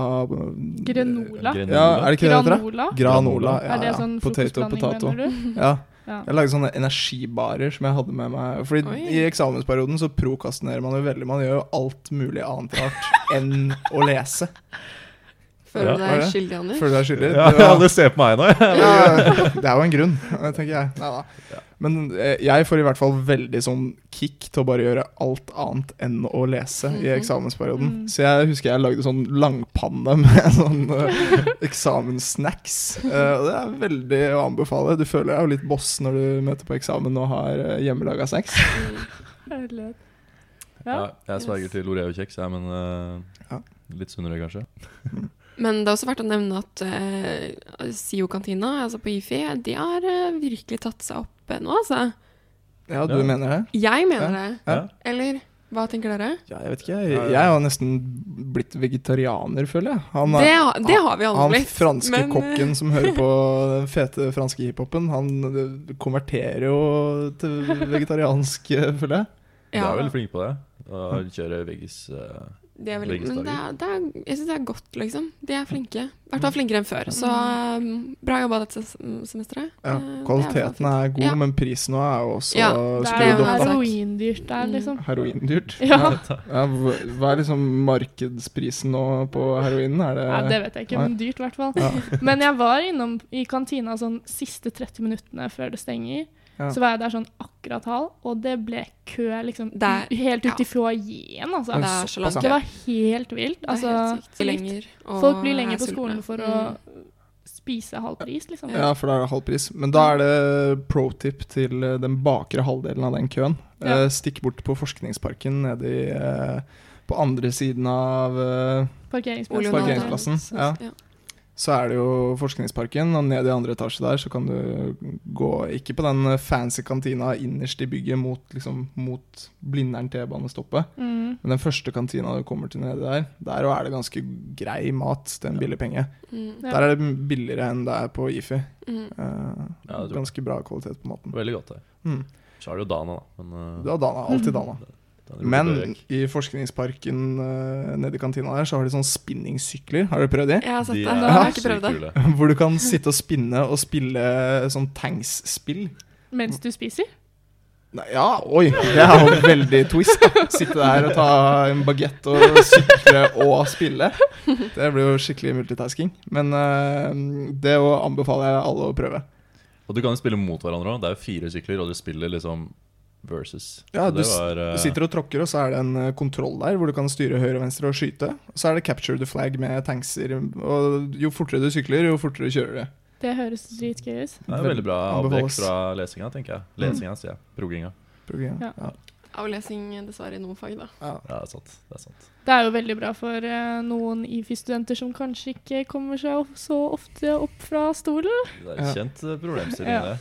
[SPEAKER 6] Granola?
[SPEAKER 3] Ja, er det ikke det det heter?
[SPEAKER 6] Granola?
[SPEAKER 3] Granola. Ja,
[SPEAKER 6] er det
[SPEAKER 3] ja.
[SPEAKER 6] sånn
[SPEAKER 3] Potato,
[SPEAKER 6] frokostblanding,
[SPEAKER 3] potato.
[SPEAKER 6] mener?
[SPEAKER 3] Ja.
[SPEAKER 6] Ja.
[SPEAKER 3] Jeg lagde sånne energibarer som jeg hadde med meg. Fordi
[SPEAKER 5] Oi.
[SPEAKER 3] I eksamensperioden så prokastinerer man jo veldig. Man gjør jo alt mulig annet rart enn å lese.
[SPEAKER 5] Føler du deg skyldig, Anders?
[SPEAKER 3] Føler du deg skyldig?
[SPEAKER 4] Ja,
[SPEAKER 3] var-
[SPEAKER 4] alle ser på meg nå.
[SPEAKER 3] ja, det er jo en grunn, tenker jeg. Neida. Men eh, jeg får i hvert fall veldig sånn kick til å bare gjøre alt annet enn å lese i
[SPEAKER 5] Mhm.
[SPEAKER 3] eksamensperioden.
[SPEAKER 6] Mm.
[SPEAKER 3] Så jeg husker jeg lagde sånn langpanne med <laughs> sånn uh, eksamenssnacks. Eh, og det er veldig å anbefale. Du føler deg jo litt boss når du møter på eksamen og har uh, hjemmelaga snacks.
[SPEAKER 6] Herlighet.
[SPEAKER 4] Ja,
[SPEAKER 6] Ja.
[SPEAKER 4] jeg sverger til Oreo-kjeks, jeg, men
[SPEAKER 3] uh,
[SPEAKER 4] litt sunnere, kanskje.
[SPEAKER 5] Men det er også verdt å nevne at uh, SIO-kantina, altså på IFI, de har uh, virkelig tatt seg opp eh, nå, altså.
[SPEAKER 3] Ja, du
[SPEAKER 4] Ja.
[SPEAKER 3] mener det?
[SPEAKER 5] Jeg mener
[SPEAKER 3] Ja.
[SPEAKER 5] det.
[SPEAKER 3] Ja.
[SPEAKER 5] Eller hva tenker dere?
[SPEAKER 3] Ja, jeg vet ikke. Jeg, jeg har nesten blitt vegetarianer, føler jeg. Han,
[SPEAKER 5] Det, har, det har vi alle
[SPEAKER 3] han
[SPEAKER 5] blitt.
[SPEAKER 3] franske
[SPEAKER 5] men, eh,
[SPEAKER 3] kokken som hører på den fete franske hiphopen, han eh, konverterer jo til <laughs> vegetariansk, eh, føler jeg.
[SPEAKER 4] Du er veldig flink på det. Å kjøre veggis. eh,
[SPEAKER 5] det er veldig, men det er, det er, jeg syns det er godt, liksom. De er flinke. I hvert fall flinkere enn før. Så um, bra jobba dette semesteret.
[SPEAKER 3] Ja, kvaliteten
[SPEAKER 5] er
[SPEAKER 3] er god,
[SPEAKER 5] Ja.
[SPEAKER 3] men prisen nå er jo også
[SPEAKER 5] Ja,
[SPEAKER 6] jo
[SPEAKER 5] en
[SPEAKER 6] heroindyrt der,
[SPEAKER 5] Mm.
[SPEAKER 6] liksom.
[SPEAKER 3] Heroindyrt.
[SPEAKER 6] Ja.
[SPEAKER 3] Ja, hva hva er liksom markedsprisen nå på heroinen? Er det,
[SPEAKER 6] ja, Det vet jeg ikke, men dyrt i hvert fall.
[SPEAKER 3] Ja.
[SPEAKER 6] Men jeg var innom i kantina sånn siste 30 minuttene før det stenger.
[SPEAKER 3] Ja.
[SPEAKER 6] Så var jeg der sånn akkurat halv, og det ble kø liksom
[SPEAKER 5] Det er-
[SPEAKER 6] helt ut
[SPEAKER 5] ja.
[SPEAKER 6] i foajeen, altså.
[SPEAKER 5] Det er så langt.
[SPEAKER 6] Det var helt vilt.
[SPEAKER 5] Det er
[SPEAKER 6] Altså,
[SPEAKER 5] helt Lenger, og
[SPEAKER 6] folk blir lenger
[SPEAKER 5] er
[SPEAKER 6] på skolen for å spise halv pris, liksom.
[SPEAKER 3] Ja, for da er det halv pris. Men da er det pro tip til eh, den bakre halvdelen av den køen.
[SPEAKER 6] Ja.
[SPEAKER 3] Eh, Stikk bort på Forskningsparken nedi eh, På andre siden av parkeringsplassen.
[SPEAKER 5] Parkeringsplassen,
[SPEAKER 3] ja. Så er det jo Forskningsparken, og ned i andre etasje der så kan du gå Ikke på den fancy kantina innerst i bygget mot, liksom, mot Blindern T-banestoppet,
[SPEAKER 6] Mm.
[SPEAKER 3] men den første kantina du kommer til nede der, der er det ganske grei mat til en billig penge.
[SPEAKER 5] Mm.
[SPEAKER 3] Der er det billigere enn det er på IFI.
[SPEAKER 5] Mm.
[SPEAKER 3] Eh, ganske bra kvalitet på maten.
[SPEAKER 4] Veldig godt der.
[SPEAKER 3] Mm.
[SPEAKER 4] Så er det jo Dana, da. Men, uh,
[SPEAKER 3] Du har Dana, alltid Dana. Men i forskningsparken uh, nede i kantina der, så har de sånne spinningsykler. Har dere prøvd de?
[SPEAKER 5] Jeg har sett
[SPEAKER 4] De
[SPEAKER 5] det.
[SPEAKER 4] er
[SPEAKER 5] Jeg har ikke prøvd det.
[SPEAKER 3] Hvor du kan sitte og spinne og spille sånn tanks-spill.
[SPEAKER 6] Mens du spiser?
[SPEAKER 3] Nei, Ja, oi! Det er jo veldig twist. da Sitte der og ta en bagett og sykle og spille. Det blir jo skikkelig multitasking. Men uh, det anbefaler jeg alle å prøve.
[SPEAKER 4] Og du kan jo spille mot hverandre òg. Det er jo fire sykler, og du spiller liksom versus.
[SPEAKER 3] Ja, du,
[SPEAKER 4] det var, uh...
[SPEAKER 3] du sitter og tråkker, og så er det en eh, kontroll der hvor du kan styre høyre og venstre og skyte. Og så er det capture the flag med tankser. Og jo fortere du sykler, jo fortere kjører du.
[SPEAKER 6] Det høres dritgøy ut.
[SPEAKER 4] Det er veldig bra avbrekk fra lesinga, tenker jeg. Lesinga, sier jeg. Proginga.
[SPEAKER 3] Program.
[SPEAKER 6] Ja.
[SPEAKER 3] Ja.
[SPEAKER 5] Avlesing dessverre i noen fag, da.
[SPEAKER 3] Ja.
[SPEAKER 4] Ja, det er sant. Det er sant.
[SPEAKER 6] Det er jo veldig bra for uh, noen IFI-studenter som kanskje ikke kommer seg opp, så ofte opp fra stolen.
[SPEAKER 4] Det er
[SPEAKER 3] Ja.
[SPEAKER 4] kjent problemstilling,
[SPEAKER 6] Ja.
[SPEAKER 4] det.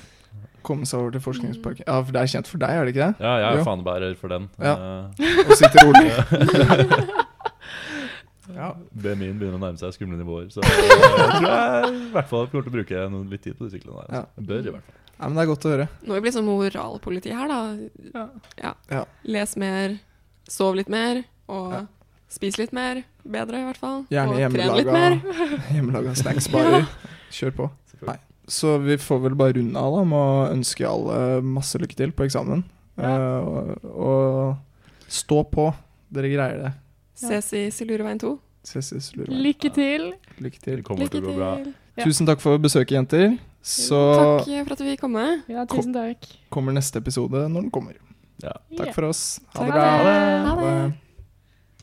[SPEAKER 3] Komme seg over til forskningsparken. Ja, for det er kjent for deg, er det ikke det?
[SPEAKER 4] Ja, jeg er
[SPEAKER 3] Jo.
[SPEAKER 4] fanebærer for den.
[SPEAKER 3] Ja. Og sitter rolig. <laughs> ja.
[SPEAKER 4] BMI-en begynner å nærme seg skumle nivåer, så <laughs> jeg tror jeg i hvert fall kommer til å bruke noen litt tid på de syklene der.
[SPEAKER 3] Ja.
[SPEAKER 4] Altså. Jeg Bør i hvert fall.
[SPEAKER 3] ja, men det er godt å høre.
[SPEAKER 5] Nå er vi blitt sånn moralpoliti her, da.
[SPEAKER 6] Ja.
[SPEAKER 5] Ja.
[SPEAKER 3] Ja.
[SPEAKER 5] Les mer, sov litt mer, og
[SPEAKER 3] Ja.
[SPEAKER 5] spis litt mer. Bedre, i hvert fall.
[SPEAKER 3] Gjerne
[SPEAKER 5] og tren litt mer. <laughs>
[SPEAKER 3] hjemmelaga, hjemmelaga snacksbarer. Kjør på.
[SPEAKER 4] Selvfølgelig.
[SPEAKER 3] Så vi får vel bare runde av da med å ønske alle masse lykke til på eksamen.
[SPEAKER 6] Ja.
[SPEAKER 3] Eh, og, og stå på. Dere greier det.
[SPEAKER 5] Ses i Silureveien 2.
[SPEAKER 3] Ses i Slurveien.
[SPEAKER 6] Lykke til.
[SPEAKER 3] Lykke til.
[SPEAKER 4] Det kommer til å gå bra.
[SPEAKER 6] Ja.
[SPEAKER 3] Tusen takk for besøket, jenter. Så
[SPEAKER 5] Takk for at vi fikk komme.
[SPEAKER 6] Ja, tusen takk.
[SPEAKER 3] kommer neste episode når den kommer.
[SPEAKER 4] Ja.
[SPEAKER 3] Takk for oss. Ha det bra.
[SPEAKER 6] Ha det.
[SPEAKER 5] Ha det.
[SPEAKER 3] Ha det.